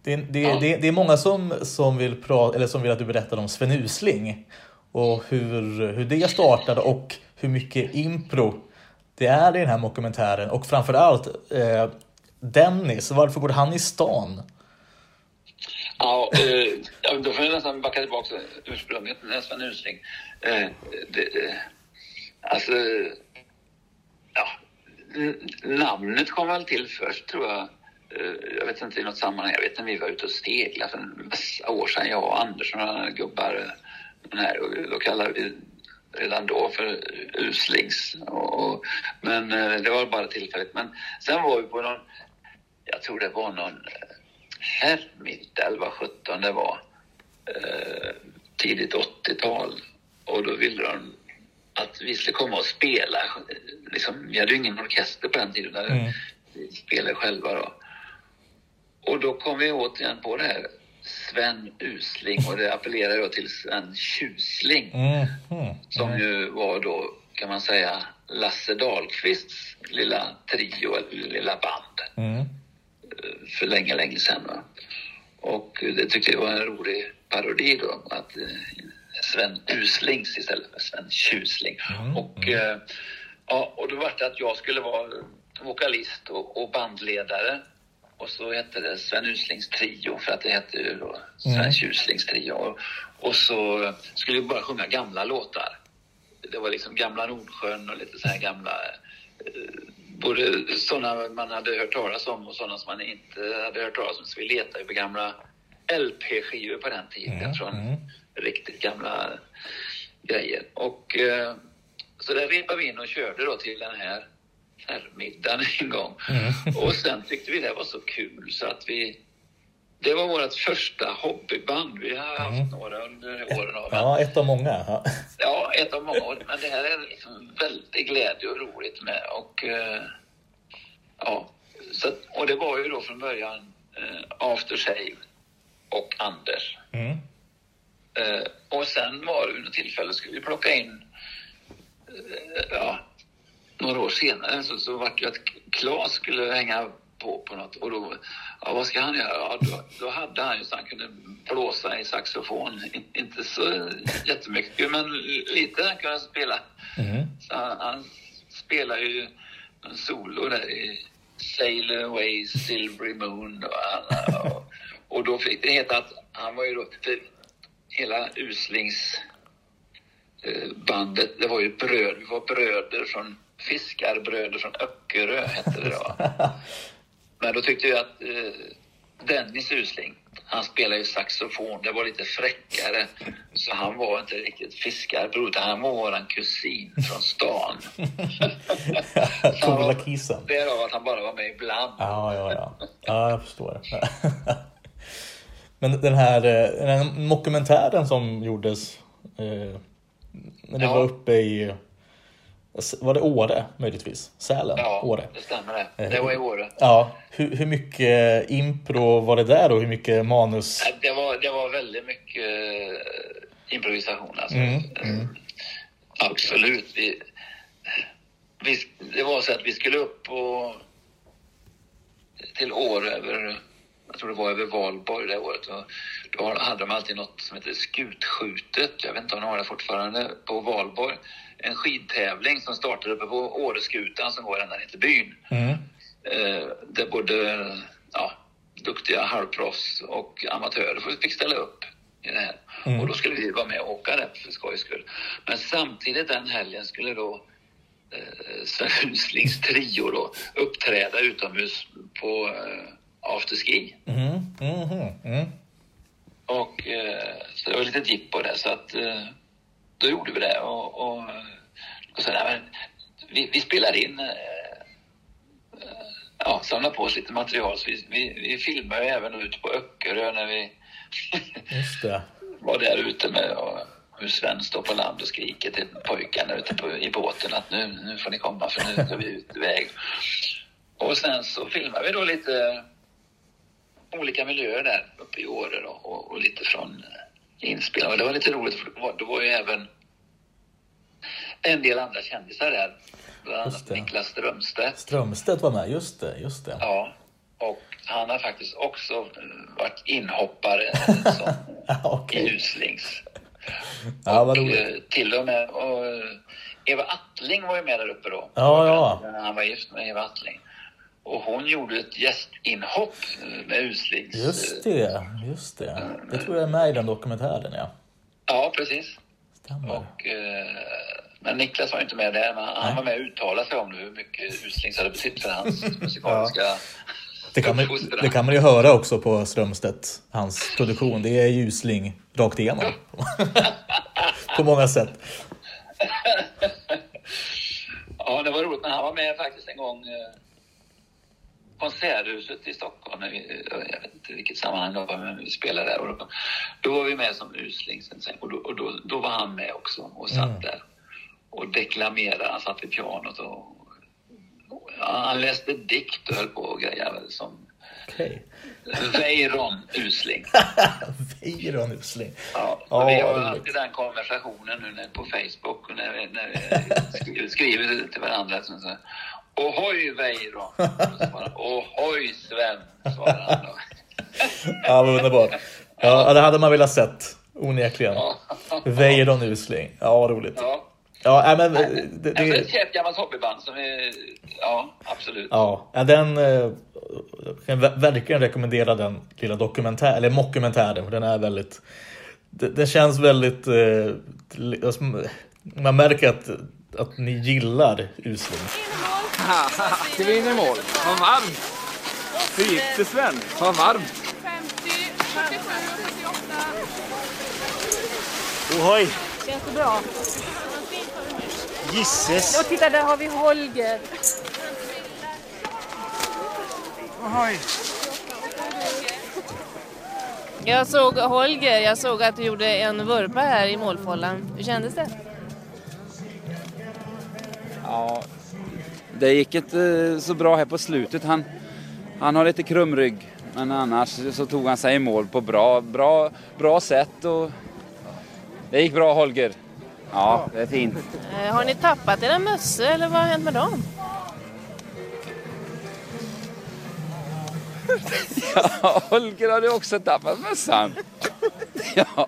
det, det, Ja. det, det är många som, som, vill pra, eller som vill att du berättar om Sven Usling och hur, hur det startade och hur mycket impro det är i den här dokumentären. Och framförallt eh, Dennis, varför går han i stan? Ja, eh, då får jag nästan backa tillbaka till ursprunget Sven Usling. Eh, det, alltså, ja, namnet kom väl till först tror jag. Eh, jag vet inte i något sammanhang. Jag vet när vi var ute och seglade för en massa år sedan, jag och Anders och några gubbar. eh, och då kallade vi redan då för uslings. Och, och, men eh, det var bara tillfälligt. Men sen var vi på någon, jag tror det var någon herrmiddag eller vad sjutton det var. Eh, tidigt 80-tal. Och då ville de att vi skulle komma och spela. Liksom, vi hade ju ingen orkester på den tiden. Där Mm. Vi spelade själva då. Och då kom vi återigen på det här. Sven Usling och det appellerar då till Sven Tjusling. Mm, mm, Som ju var då, kan man säga, Lasse Dahlqvists lilla trio, eller lilla band mm, för länge, länge sedan. Va? Och det tyckte jag var en rolig parodi då, att eh, Sven Uslings istället för Sven Tjusling. Mm, Och, eh, ja, och då var det att jag skulle vara vokalist och, och bandledare. Och så hette det Sven Uslings trio, för att det hette ju då Sven Mm. Tjuslings trio. Och, och så skulle vi bara sjunga gamla låtar. Det var liksom gamla Nordsjön och lite så här gamla eh, både sådana man hade hört talas om och sådana som man inte hade hört talas om. Så vi letade ju på gamla LP-skivor på den tiden Mm, från mm. riktigt gamla grejer. Och eh, så där repade vi in och körde då till den här herrmiddagen en gång. Mm. Och sen tyckte vi det var så kul så att vi det var vårt första hobbyband. Vi har haft några under åren. Mm. Ja, ett av många. Ja. Ja, ett av många. Men det här är liksom väldigt glädje och roligt med. Och, eh, ja, så, och det var ju då från början eh, After Shave och Anders. Mm. Eh, och sen var det vid något tillfälle skulle vi plocka in, ja, några år senare så, så var det att Claes skulle hänga på på något och då, ja vad ska han göra? Ja, då, då hade han ju så han kunde blåsa i saxofon. In, inte så jättemycket men lite han kunde spela. Mm. Så han, han spelar ju en solo där i Sail Away Silvery Moon och, han, och, och då fick det heta att han var ju då, för hela Uslings eh, bandet, det var ju bröd, vi var bröder från fiskarbröder från Öckerö hette det då. Men då tyckte jag att eh, Dennis Usling, han spelar ju saxofon, det var lite fräckare. Så han var inte riktigt fiskarbror, utan han var våran kusin från stan. Coola kisen. Därav att han bara var med ibland. Ja, ja, ja. Ja, jag förstår. Men den här, eh, den här dokumentären som gjordes eh, när det Ja. var uppe i, var det Åre möjligtvis? Sälen? Ja, Åre? det stämmer det. Det var i Åre. Ja, hur, hur mycket impro var det där och hur mycket manus? Nej, Det var, det var väldigt mycket eh, improvisation alltså. Mm, Eh, Absolut. Vi, vi, det var så att vi skulle upp på, till Åre över, jag tror det var över Valborg det året. Och då hade de alltid något som heter skutskjutet. Jag vet inte om de har det fortfarande på Valborg. En skidtävling som startade uppe på Åreskutan som går ända ner till byn. Mm. Eh, där både ja, duktiga halvproffs och amatörer fick ställa upp i det här. Mm. Och då skulle vi vara med och åka där för skojs skull. Men samtidigt den helgen skulle då eh, Sven Uslings trio då uppträda utomhus på eh, afterski. Mm. Mm. Mm. Och eh, så det var lite jippo där så att eh, då gjorde vi det och, och, och så men vi, vi spelade in eh, eh, ja, samlade på oss lite material. Så vi, vi, vi filmade även ute på Öckerö när vi var där ute med och hur Sven står på land och skriker till pojkarna ute på, i båten att nu, nu får ni komma för nu ska vi ut iväg. Och sen så filmade vi då lite olika miljöer där uppe i Åre då, och, och lite från inspelningen. Och det var lite roligt för det var, det var ju även en del andra kändisar där. Bland annat. Niklas Strömstedt. Strömstedt var med, just det. Just det. Ja, och han har faktiskt också eh, varit inhoppare som okej. i Uslings. Ja, och, eh, till och med och, eh, Eva Attling var ju med där uppe då. Ja, ja. Han var gift med Eva Attling. Och hon gjorde ett gästinhopp eh, med Uslings. Just det, just det. Det tror jag är med i den dokumentären, ja. Ja, precis. Stämmer. Och, eh, men Niklas var inte med där, men han Nej. var med och uttalade sig om hur mycket Uslings hade betytt för hans musikaliska Det kan, man, det kan man ju höra också på Strömstedt, hans produktion. Det är ljusling rakt igenom. på många sätt. Ja, det var roligt. Men han var med faktiskt en gång eh, Konserthuset i Stockholm. Jag vet inte vilket sammanhang det var, men vi spelade där. Och då, då var vi med som usling. Och, då, och då, då var han med också och satt Mm. där och deklamerade. Han satt vid pianot och ja, han läste dikt och höll på och grejade som Okej. Weiron Usling. Weiron Usling. Ja, och vi har alltid den konversationen nu när, på Facebook och när vi, när vi sk- skriver till varandra. Så, så, Ohoj han, Ohoj Sven! Svarar han då. Ja, vad underbart. Ja, det hade man velat sett. Onekligen. Weiron Usling. Ja, roligt. Ja. Ja, nej, men det, det, Alltså ett kärt gammalt hobbyband som är... Ja, absolut. Ja, den eh, jag kan ver- verkligen rekommendera den lilla dokumentär, eller mockumentären, för den är väldigt... Det känns väldigt... Eh, alltså, man märker att, att ni gillar Usling. Ska vi in i mål? Vad varmt! Hur gick det Sven? Vad varmt! 50, 47, 78. Ohoj! Känns det bra? Gisses! Och titta, där har vi Holger. Ohoj! Jag såg Holger, jag såg att du gjorde en vurpa här i målfållan. Hur kändes det? Det gick inte så bra här på slutet. Han, han har lite krumrygg. Men annars så tog han sig i mål på bra, bra, bra sätt. Och det gick bra Holger. Ja, det är fint. Eh, Har ni tappat era mössor eller vad har hänt med dem? Ja, Holger hade också tappat mössan. Ja.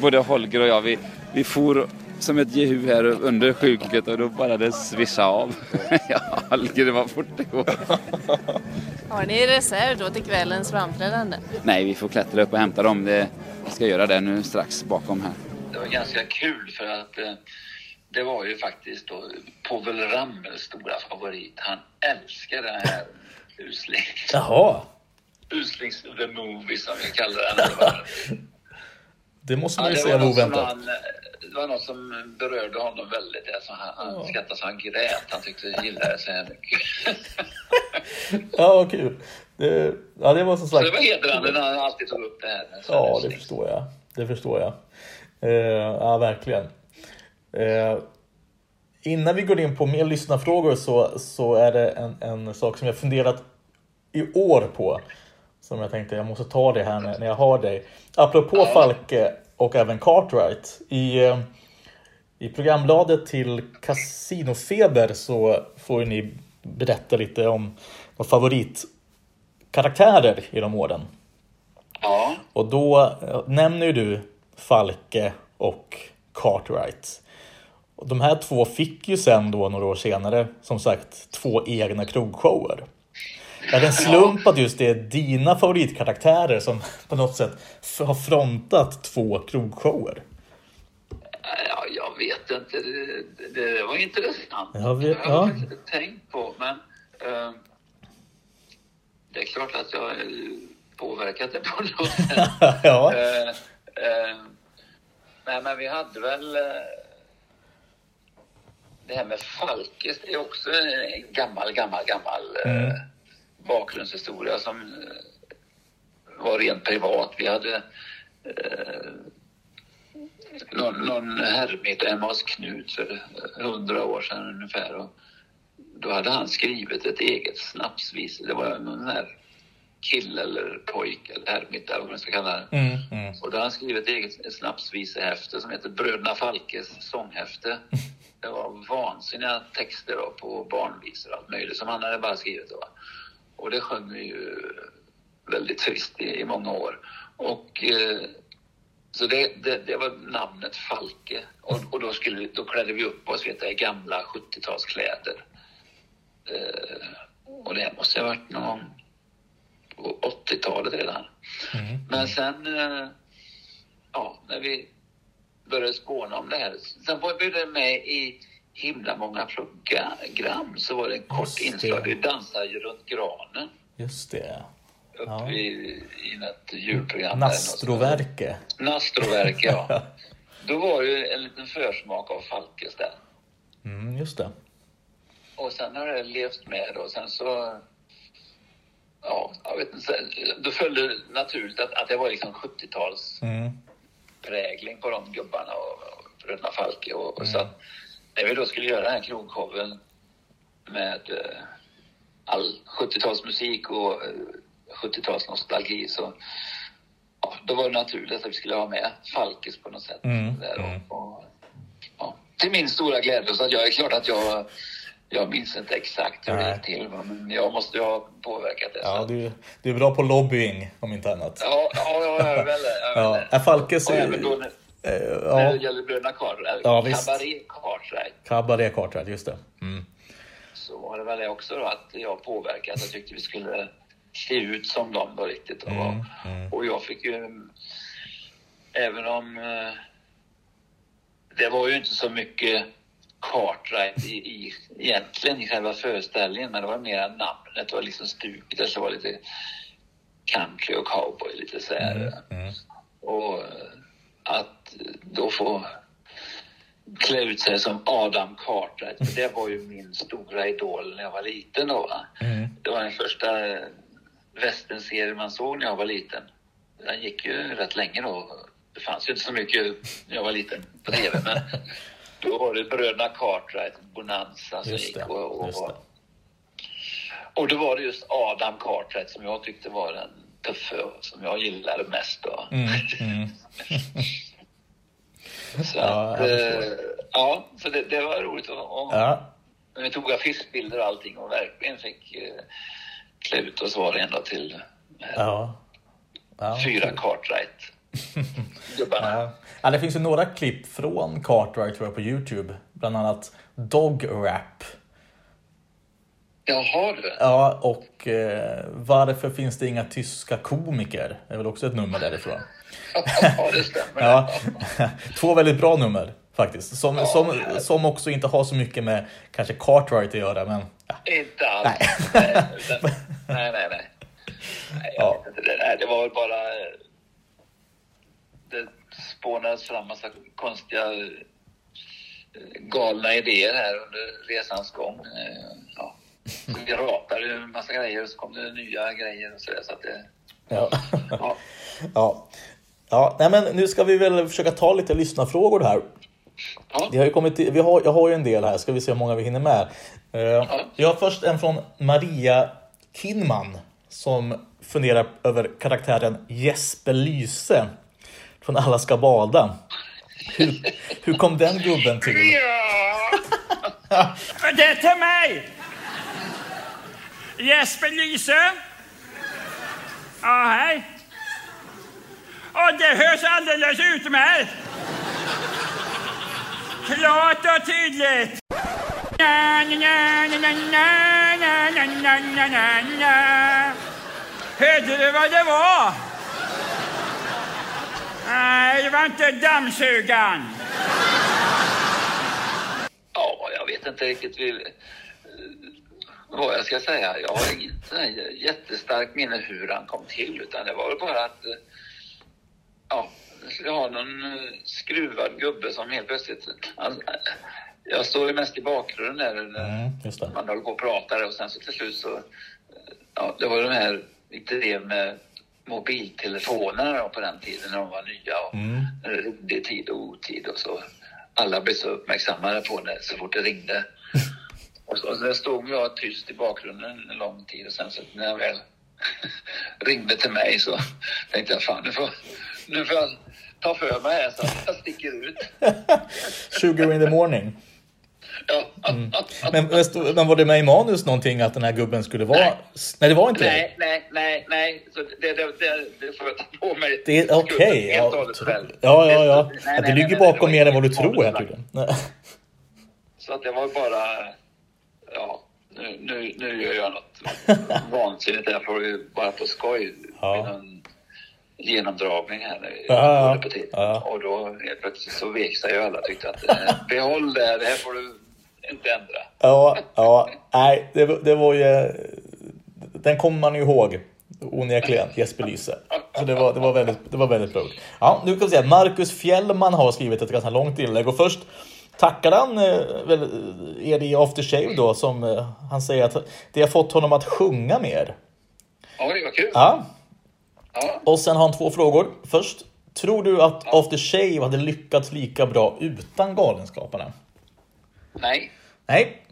Både Holger och jag, vi, vi for som ett jehu här under sjukhuset och då bara det svischade av. Ja, det var fort det går. Har ni reserv då till kvällens framträdande? Nej, vi får klättra upp och hämta dem. Det, jag ska göra det nu strax bakom här. Det var ganska kul för att eh, det var ju faktiskt då Povel Ramels stora favorit. Han älskar den här Usling. Jaha, Uslings The Movie som vi kallar den. det måste Ja, man ju det, säga var var det var något som berörde honom väldigt. Alltså han, han skrattade så han grät. Han tyckte gillade det så här mycket. Ja, vad kul. Det, ja, det var som Så sagt... det var hedrande när han alltid tog upp det här. Ja, det Usling. förstår jag. Det förstår jag. Eh, ja, verkligen. Eh, innan vi går in på mer lyssnarfrågor så, så är det en, en sak som jag funderat i år på. Som jag tänkte jag måste ta det här när, när jag har dig. Apropå Falke och även Cartwright. I, eh, I programbladet till Casinofeber så får ni berätta lite om vad favoritkaraktärer genom åren. Ja, Och då eh, nämner du Falke och Cartwright. Och de här två fick ju sen då några år senare, som sagt, två egna krogshower. Är det en slump att just det är dina favoritkaraktärer som på något sätt har frontat två krogshower? ja, jag vet inte. Det, det var intressant. Jag vet- det har jag ja. inte tänkt på. Men eh, det är klart att jag påverkat det på något sätt. ja, Eh, eh, men nej, men vi hade väl... eh, Det här med Falkes, är också en gammal, gammal, gammal eh, bakgrundshistoria som eh, var rent privat. Vi hade eh, någon, någon herrmiddag hemma hos Knut för hundra år sedan ungefär. Och då hade han skrivit ett eget snapsvis. Det var någon här kille eller pojke eller herrmiddag, vad man ska kalla det. Mm, mm. Och då har han skrivit ett eget snapsvisehäfte som heter Bröderna Falkes sånghäfte. Det var vansinniga texter då på barnvisor och allt möjligt som han hade bara skrivit. Då. Och det sjöng vi ju väldigt trist i, i många år. Och eh, så det, det, det var namnet Falke. Och, och då, skulle, vi- då klädde vi upp oss vet i gamla 70-talskläder. Eh, och det måste ha varit någon på 80-talet redan. Men sen, eh, ja, när vi började spåna om det här. Sen var vi med i himla många program. Så var det en kort Just det. inslag. Vi dansade ju runt granen. Just det. Uppe Ja. i, i något julprogram. Nastroverke. Nastroverke, ja. Då var det ju en liten försmak av Falkes där. Mm, just det. Och sen har det levt med och sen så... Ja, jag vet inte. Då följde det naturligt att, att det var liksom 70-tals Mm. prägling på de gubbarna och, och Bröderna Falke. Och, och så att när vi då skulle göra den här krogshowen med eh, all 70-talsmusik och eh, 70-talsnostalgi så ja, då var det naturligt att vi skulle ha med Falkes på något sätt. Mm, Där mm. och, ja, till min stora glädje. Så att jag är klart att jag, jag minns inte exakt hur det gick till, men jag måste ju ha påverkat det. Ja, du, du är bra på lobbying om inte annat. ja, ja, jag är väl det. Ja, är Falkes... Och även då när, eh, när Ja, det gäller Bröderna Cartwright, Ja. Cabaret Cartwright, Cabaret Cartwright, just det. Mm. så var det väl det också då att jag påverkat. Jag tyckte vi skulle se ut som dem då riktigt. Och, Mm, mm. och jag fick ju, även om eh, det var ju inte så mycket Cartwright i, i, egentligen i själva föreställningen, men det var mer namnet. Det var liksom stuket, det var lite country och cowboy, lite så här. Mm. Och eh, att då få klä ut sig som Adam Cartwright, för det var ju min stora idol när jag var liten då. Va? Mm. Det var den första westernserie man såg när jag var liten. Den gick ju rätt länge då. Det fanns ju inte så mycket när jag var liten på TV, men då var det Bröderna Cartwright, Bonanza som gick. Och, och, och då var det just Adam Cartwright som jag tyckte var den tuffe och som jag gillade mest. Då. Mm, mm. Så Ja, att, eh, ja, så det, det var roligt. Och, och Ja, Vi tog affischbilder och allting och verkligen fick eh, klä ut oss var då till eh, ja. fyra Cartwright. Gubbarna. Ja, det finns ju några klipp från Cartwright tror jag på Youtube. Bland annat Dog Rap. Jaha du. Ja, och eh, Varför finns det inga tyska komiker? Det är väl också ett nummer därifrån. Ja, det stämmer. Ja, två väldigt bra nummer faktiskt. Som, som, som också inte har så mycket med kanske Cartwright att göra, men ja. Inte alls. Nej. Nej, utan, nej, nej. nej. Ja. inte, det, det var väl bara... eh, Det spånades fram massa konstiga eh, galna idéer här under resans gång. Eh, Ja. Så vi ratade en massa grejer och så kom det nya grejer och så där, så att det... Ja. Ja. ja. Ja, nej men nu ska vi väl försöka ta lite lyssnarfrågor här. Ja. Det har ju kommit, vi har, jag har ju en del här, ska vi se hur många vi hinner med. Eh, Jag har först en från Maria Kinman som funderar över karaktären Jesper Lyse från Alla ska bada. Hur, hur kom den gubben till? Det är till mig! Jesper Lyse. Ja, hej. Och det hörs alldeles utmärkt! Klart och tydligt! Hörde du vad det var? Nej, det var inte dammsugaren. Ja, jag vet inte riktigt vad jag ska säga. Jag har inte jättestarkt minne hur han kom till utan det var väl bara att eh, ja, skulle ha någon eh, skruvad gubbe som helt plötsligt... Alltså, jag står ju mest i bakgrunden där när Mm, man håller på och pratar och sen så till slut så... Ja, det var de här, det med mobiltelefonerna då på den tiden när de var nya och Mm. det tid och otid och så. Alla blev så uppmärksammade på det så fort det ringde. Och så, och så stod jag tyst i bakgrunden en lång tid och sen så när jag väl ringde till mig så tänkte jag fan nu får, nu får jag ta för mig här så att jag sticker ut. Sugar in the morning. Ja. Men, men men var det med i manus någonting att den här gubben skulle vara... Nej, det var inte det. Nej, nej, nej, nej. Så det, det, det, det får jag ta på mig. Det är okej. helt och Ja, ja, ja. ja. Nej, nej, det nej, ligger nej, nej, bakom mer än vad du tror här manus. tydligen. Nej. Så att det var bara... Ja, nu, nu, nu gör jag något vansinnigt. Jag får ju bara på skoj Ja. någon genomdragning här. Ja, på ja. Och då helt plötsligt så vek sig ju alla tyckte att eh, behåll det, det här får du inte ändra. Ja, ja. Nej, det, det var ju... Den kommer man ju ihåg. Onekligen, Jesper Lyse. Så det var, det var väldigt, det var väldigt klokt. Ja, nu kan vi säga Marcus Fjällman har skrivit ett ganska långt inlägg och först tackar han eh, väl er i Aftershave då som eh, han säger att det har fått honom att sjunga mer. Ja, det var kul. Ja, Ja. och sen har han två frågor. Först, tror du att Aftershave hade lyckats lika bra utan Galenskaparna? Nej, Nej.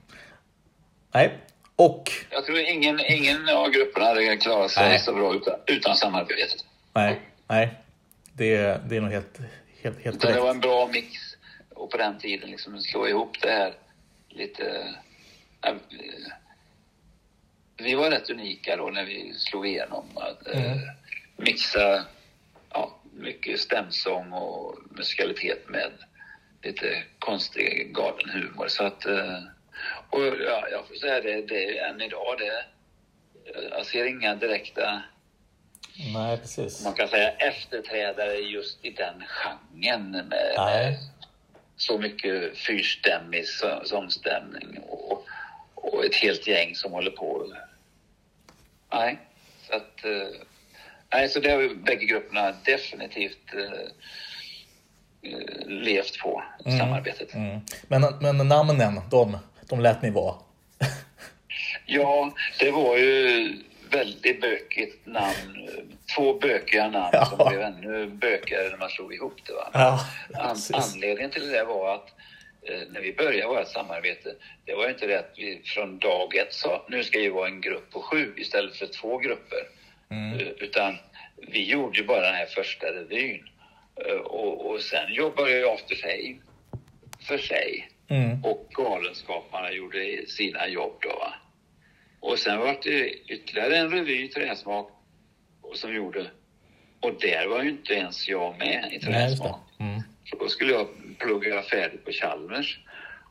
Nej. Och jag tror ingen, ingen av grupperna hade klarat sig Nej. så bra utan, utan samarbetet. Nej, nej. Det, det är nog helt, helt, helt Utan det var korrekt. en bra mix. Och på den tiden liksom slå ihop det här lite... äh, vi var rätt unika då när vi slog igenom. Att eh, mixa ja, mycket stämsång och musikalitet med lite konstig galen humor. Så att... Eh, och ja, jag får säga det, det är än idag det... Jag ser inga direkta Nej, precis. man kan säga efterträdare just i den genren med, med så mycket fyrstämmig så- sångstämning och, och ett helt gäng som håller på. Nej, så att... Nej, så det har ju bägge grupperna definitivt eh, eh, levt på, samarbetet. Mm. Men, men namnen, de, de lät ni vara. Ja, det var ju väldigt bökigt namn. Två bökiga namn Ja. som blev ännu bökigare när man slog ihop det. Va? Ja, An- anledningen till det var att eh, när vi började vårt samarbete, det var ju inte det att vi från dag ett sa nu ska vi vara en grupp på sju istället för två grupper. Mm. Eh, Utan vi gjorde ju bara den här första revyn. Eh, Och, och sen jobbade ju After sig för sig. Mm. Och Galenskaparna gjorde sina jobb då. Va? Och sen var det ytterligare en revy, Träsmak, och som gjorde... Och där var ju inte ens jag med i Träsmak. Mm. Så då skulle jag plugga färdigt på Chalmers.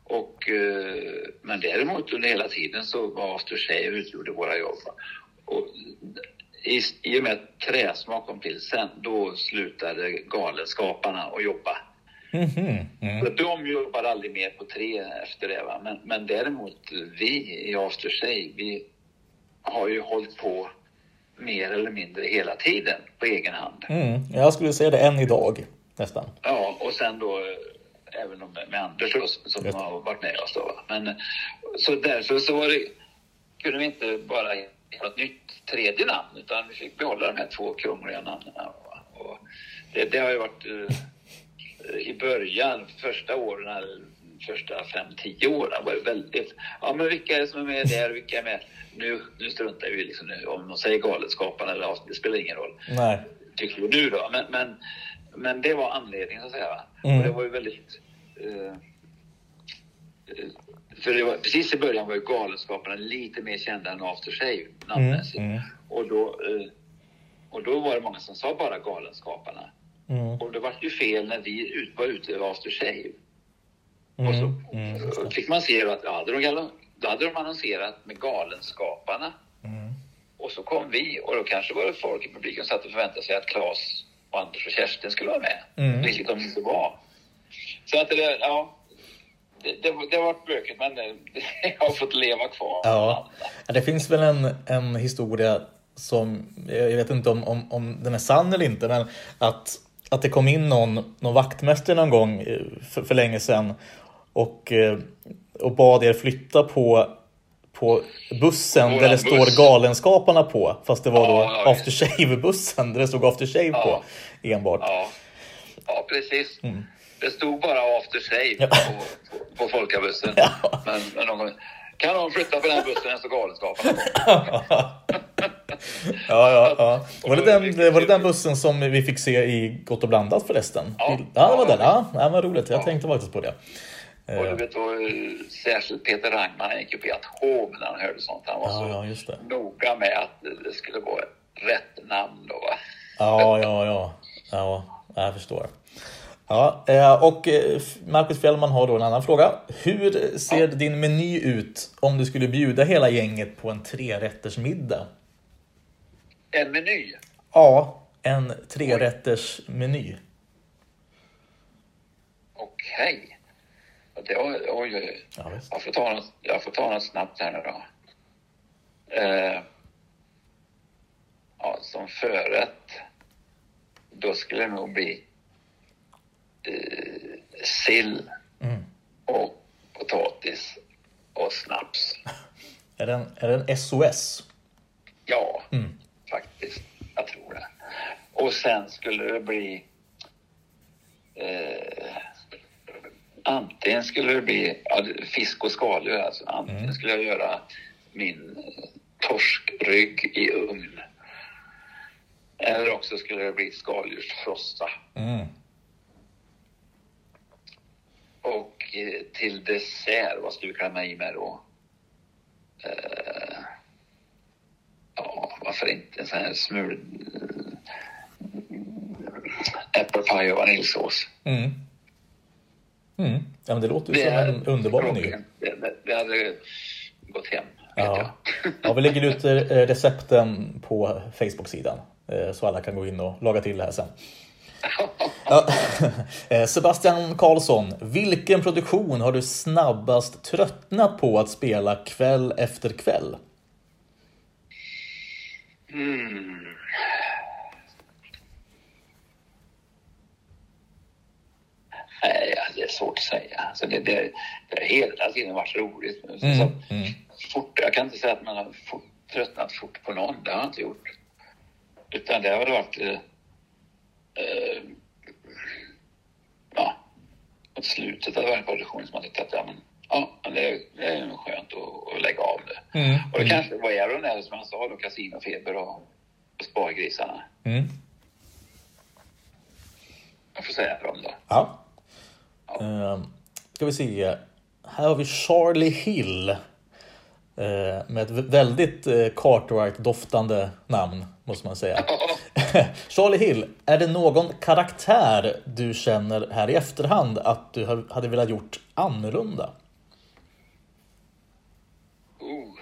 Och, eh, men däremot under hela tiden så var After Shave utgjorde våra jobb. Och i, I och med att Träsmak kom till sen, då slutade Galenskaparna att jobba. Mhm. Mm. Så de jobbar aldrig mer på tre efter det. Va? Men, men däremot vi i After Shave, vi har ju hållit på mer eller mindre hela tiden på egen hand. Mm. Jag skulle säga det än idag, nästan. Ja, och sen då eh, även med, med Anders då, som Just har varit med oss då. va. Men så därför så var det, kunde vi inte bara ett nytt tredje namn utan vi fick behålla de här två krångliga namnen. Och det, det har ju varit eh, i början, första åren, första fem, tio åren var det väldigt, ja men vilka är det som är med där, vilka är med? Nu, nu struntar vi liksom nu om de säger Galenskaparna eller ja, det spelar ingen roll Nej. tycker vi nu då. Men, men, men det var anledningen så att säga. Mm. Och det var ju väldigt... Eh, för det var, precis i början var ju Galenskaparna lite mer kända än After Shave namnmässigt. Mm, mm. Och, då, eh, och då var det många som sa bara Galenskaparna. Mm. Och det var ju fel när vi ut, var ute över After Shave. Och så Mm. Mm. just det. fick man se att ja, hade de, galen- då hade de annonserat med Galenskaparna. Mm. Och så kom vi och då kanske var det folk i publiken som satt och förväntade sig att Claes och Anders och Kerstin skulle vara med. Mm. Vilket de inte var. Så att det, ja, det, det, det har varit bökigt men det, jag har fått leva kvar. Ja. Det finns väl en, en historia som, jag vet inte om, om, om den är sann eller inte, men att, att det kom in någon, någon vaktmästare någon gång eh, för, för länge sedan och, eh, och bad er flytta på, på bussen Våran där det står buss. Galenskaparna på. Fast det var då Ja, ja, After Shave-bussen där det stod After Shave Ja. på enbart. Ja, ja precis. Mm. Det stod bara after shave Ja. på, på, på folkabussen. Ja. Men, men de kom, kan någon flytta på den här bussen? Står Galenskaparna. Ja, ja, ja. Var, det den, var det den bussen som vi fick se i Gott och blandat förresten? Ja. ja det var den. Ja. Ja vad roligt. Jag Ja. tänkte faktiskt på det. Och du vet, då, eh, särskilt Peter Rangman han gick ju på ett hov när han hörde sånt. Han var Ja, så ja, just det. noga med att det skulle vara rätt namn då. Va? Ja, ja, ja. Ja, jag förstår. Ja, eh, och eh, Marcus Fjellman har då en annan fråga. Hur ser din meny ut om du skulle bjuda hela gänget på en trerättersmiddag? En meny. Ja, en trerättersmeny. Okej. Det- Oj, oj, oj. Ja. Jag får ta något, jag får ta något snabbt här nu då. Eh, ja, som förrätt, då skulle det nog bli eh, sill Mm. och potatis och snaps. Är den, är den SOS? Ja, Mm. faktiskt. Jag tror det. Och sen skulle det bli... Eh, antingen skulle det bli ja, fisk och skaldjur. Alltså. Antingen Mm. skulle jag göra min eh, torskrygg i ugn. Eller också skulle det bli skaldjursfrossa. Mm. Och eh, till dessert, vad skulle vi klämma i med då? Eh, ja, varför inte en sån här smul... Äppelpaj och vaniljsås. Mm. Mm. Ja, men det låter ju som en underbar meny. Det, hade gått hem, Ja. ja, vi lägger ut eh, recepten på Facebook-sidan eh, så alla kan gå in och laga till det här sen. Ja. Eh, Sebastian Karlsson, vilken produktion har du snabbast tröttnat på att spela kväll efter kväll? Mm. Nej, det är svårt att säga. Alltså det, det, det har hela tiden varit roligt. Så, Mm, mm. fort, jag kan inte säga att man har fort, tröttnat fort på någon. Det har jag inte gjort. Utan det har väl varit... Eh, ja, mot slutet av varje produktion som man tyckte att ja, men, ja, det, är- det är skönt att, att lägga av det. Mm, Och det kanske var Aron eller som han sa då, kasinofeber och, och spargrisarna. Mm. Jag får säga dem då. Ja. Eh, ska vi se. Här har vi Charlie Hill. Eh, med ett väldigt eh, Cartwright-doftande namn, måste man säga. Charlie Hill, är det någon karaktär du känner här i efterhand att du hade velat gjort annorlunda? Oh.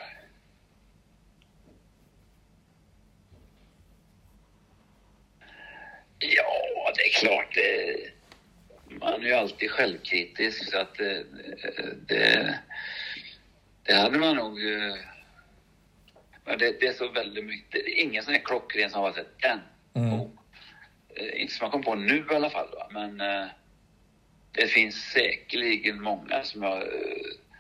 Ja, det är klart. Det, man är ju alltid självkritisk så att det, det, det hade man nog... Eh, men det, det är så väldigt mycket. Det är ingen sån här klockren som har sett den. Mm. Oh. Eh, Inte som jag kom på nu i alla fall. Va? Men eh, det finns säkerligen många som jag eh,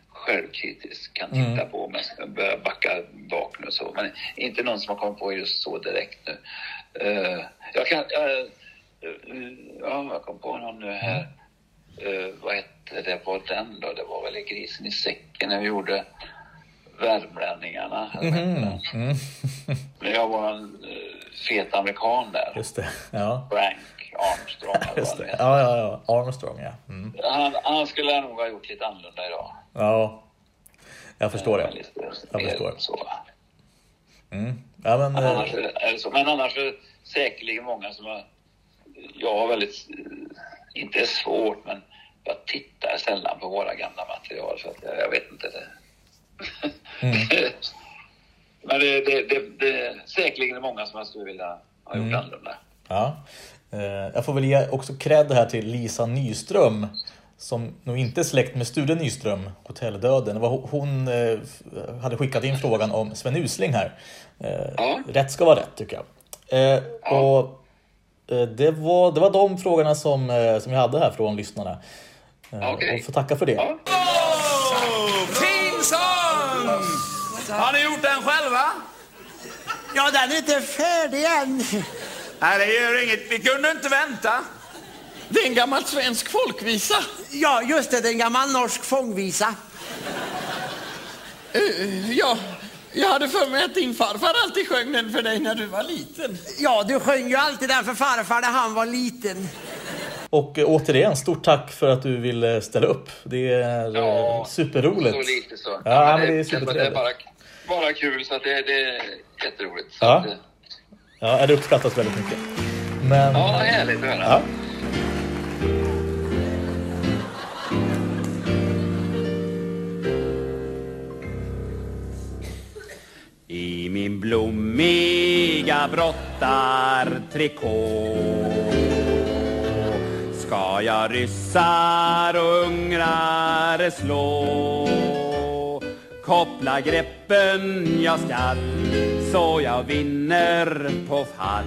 självkritiskt kan titta Mm. på om jag ska börja backa bak nu och så. Men inte någon som har kommit på just så direkt nu. Eh, jag kan... eh, ja, jag kom på någon nu här. Eh, vad hette det på den då? Det var väl Grisen i säcken när vi gjorde Värmlänningarna. Mhm. Mm. Men jag var en eh, fet amerikan där. Just det. Ja, Frank Armstrong. just det. Ja, ja, ja. Armstrong, ja. Mm. Han, han skulle nog ha gjort lite annorlunda idag. Ja, jag förstår det. Lite Jag förstår. Så. Mm. Ja, men, Men eh, annars, är. Men annars är det säkerligen många som har... Jag har väldigt... eh, Inte svårt, men jag tittar sällan på våra gamla material. Så jag, jag vet inte. Det. Mm. men det, det, det, det är säkerligen många som jag skulle vilja ha gjort Mm. annorlunda. Ja. Eh, Jag får väl ge också cred här till Lisa Nyström som nog inte är släkt med Sture Nyström, Hotelldöden. Hon- eh, hade skickat in frågan om Sven Usling här. Eh, Ja. Rätt ska vara rätt tycker jag. Eh, Och Det var, det var de frågorna som, som jag hade här från lyssnarna. Okej. Och får tacka för det. Ja. Har ni gjort den själva? Ja, den är inte färdig än. Nej, det gör inget. Vi kunde inte vänta. Det är en gammal svensk folkvisa. Ja, just det, det är en gammal norsk fångvisa. Eh, ja, jag hade för mig att din farfar alltid sjöng den för dig när du var liten. Ja, du sjöng ju alltid den för farfar när han var liten. Och eh, återigen, stort tack för att du ville ställa upp. Det är ja, Ja, superroligt. Så lite så. Ja, men det är det är supertrevligt. Bara, kul, så att det, det är jätteroligt. Så Ja. att, Ja, det uppskattas väldigt mycket. Men, ja, härligt att höra. ja. I min blommiga brottartrikå ska jag ryssar och ungrare slå Koppla greppen. Jag skall så jag vinner på fall.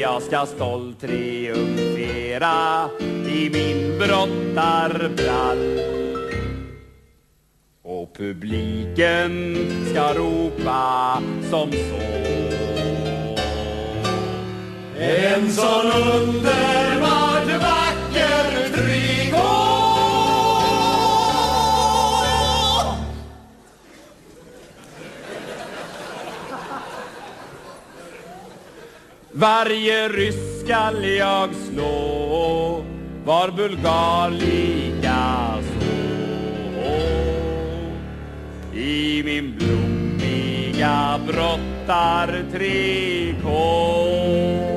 Jag ska stolt triumfera i min brottarbrall. Och publiken ska ropa som så. En sån underbart vacker Varje ryss skall jag slå Var bulgar lika så I min blommiga brottartrikå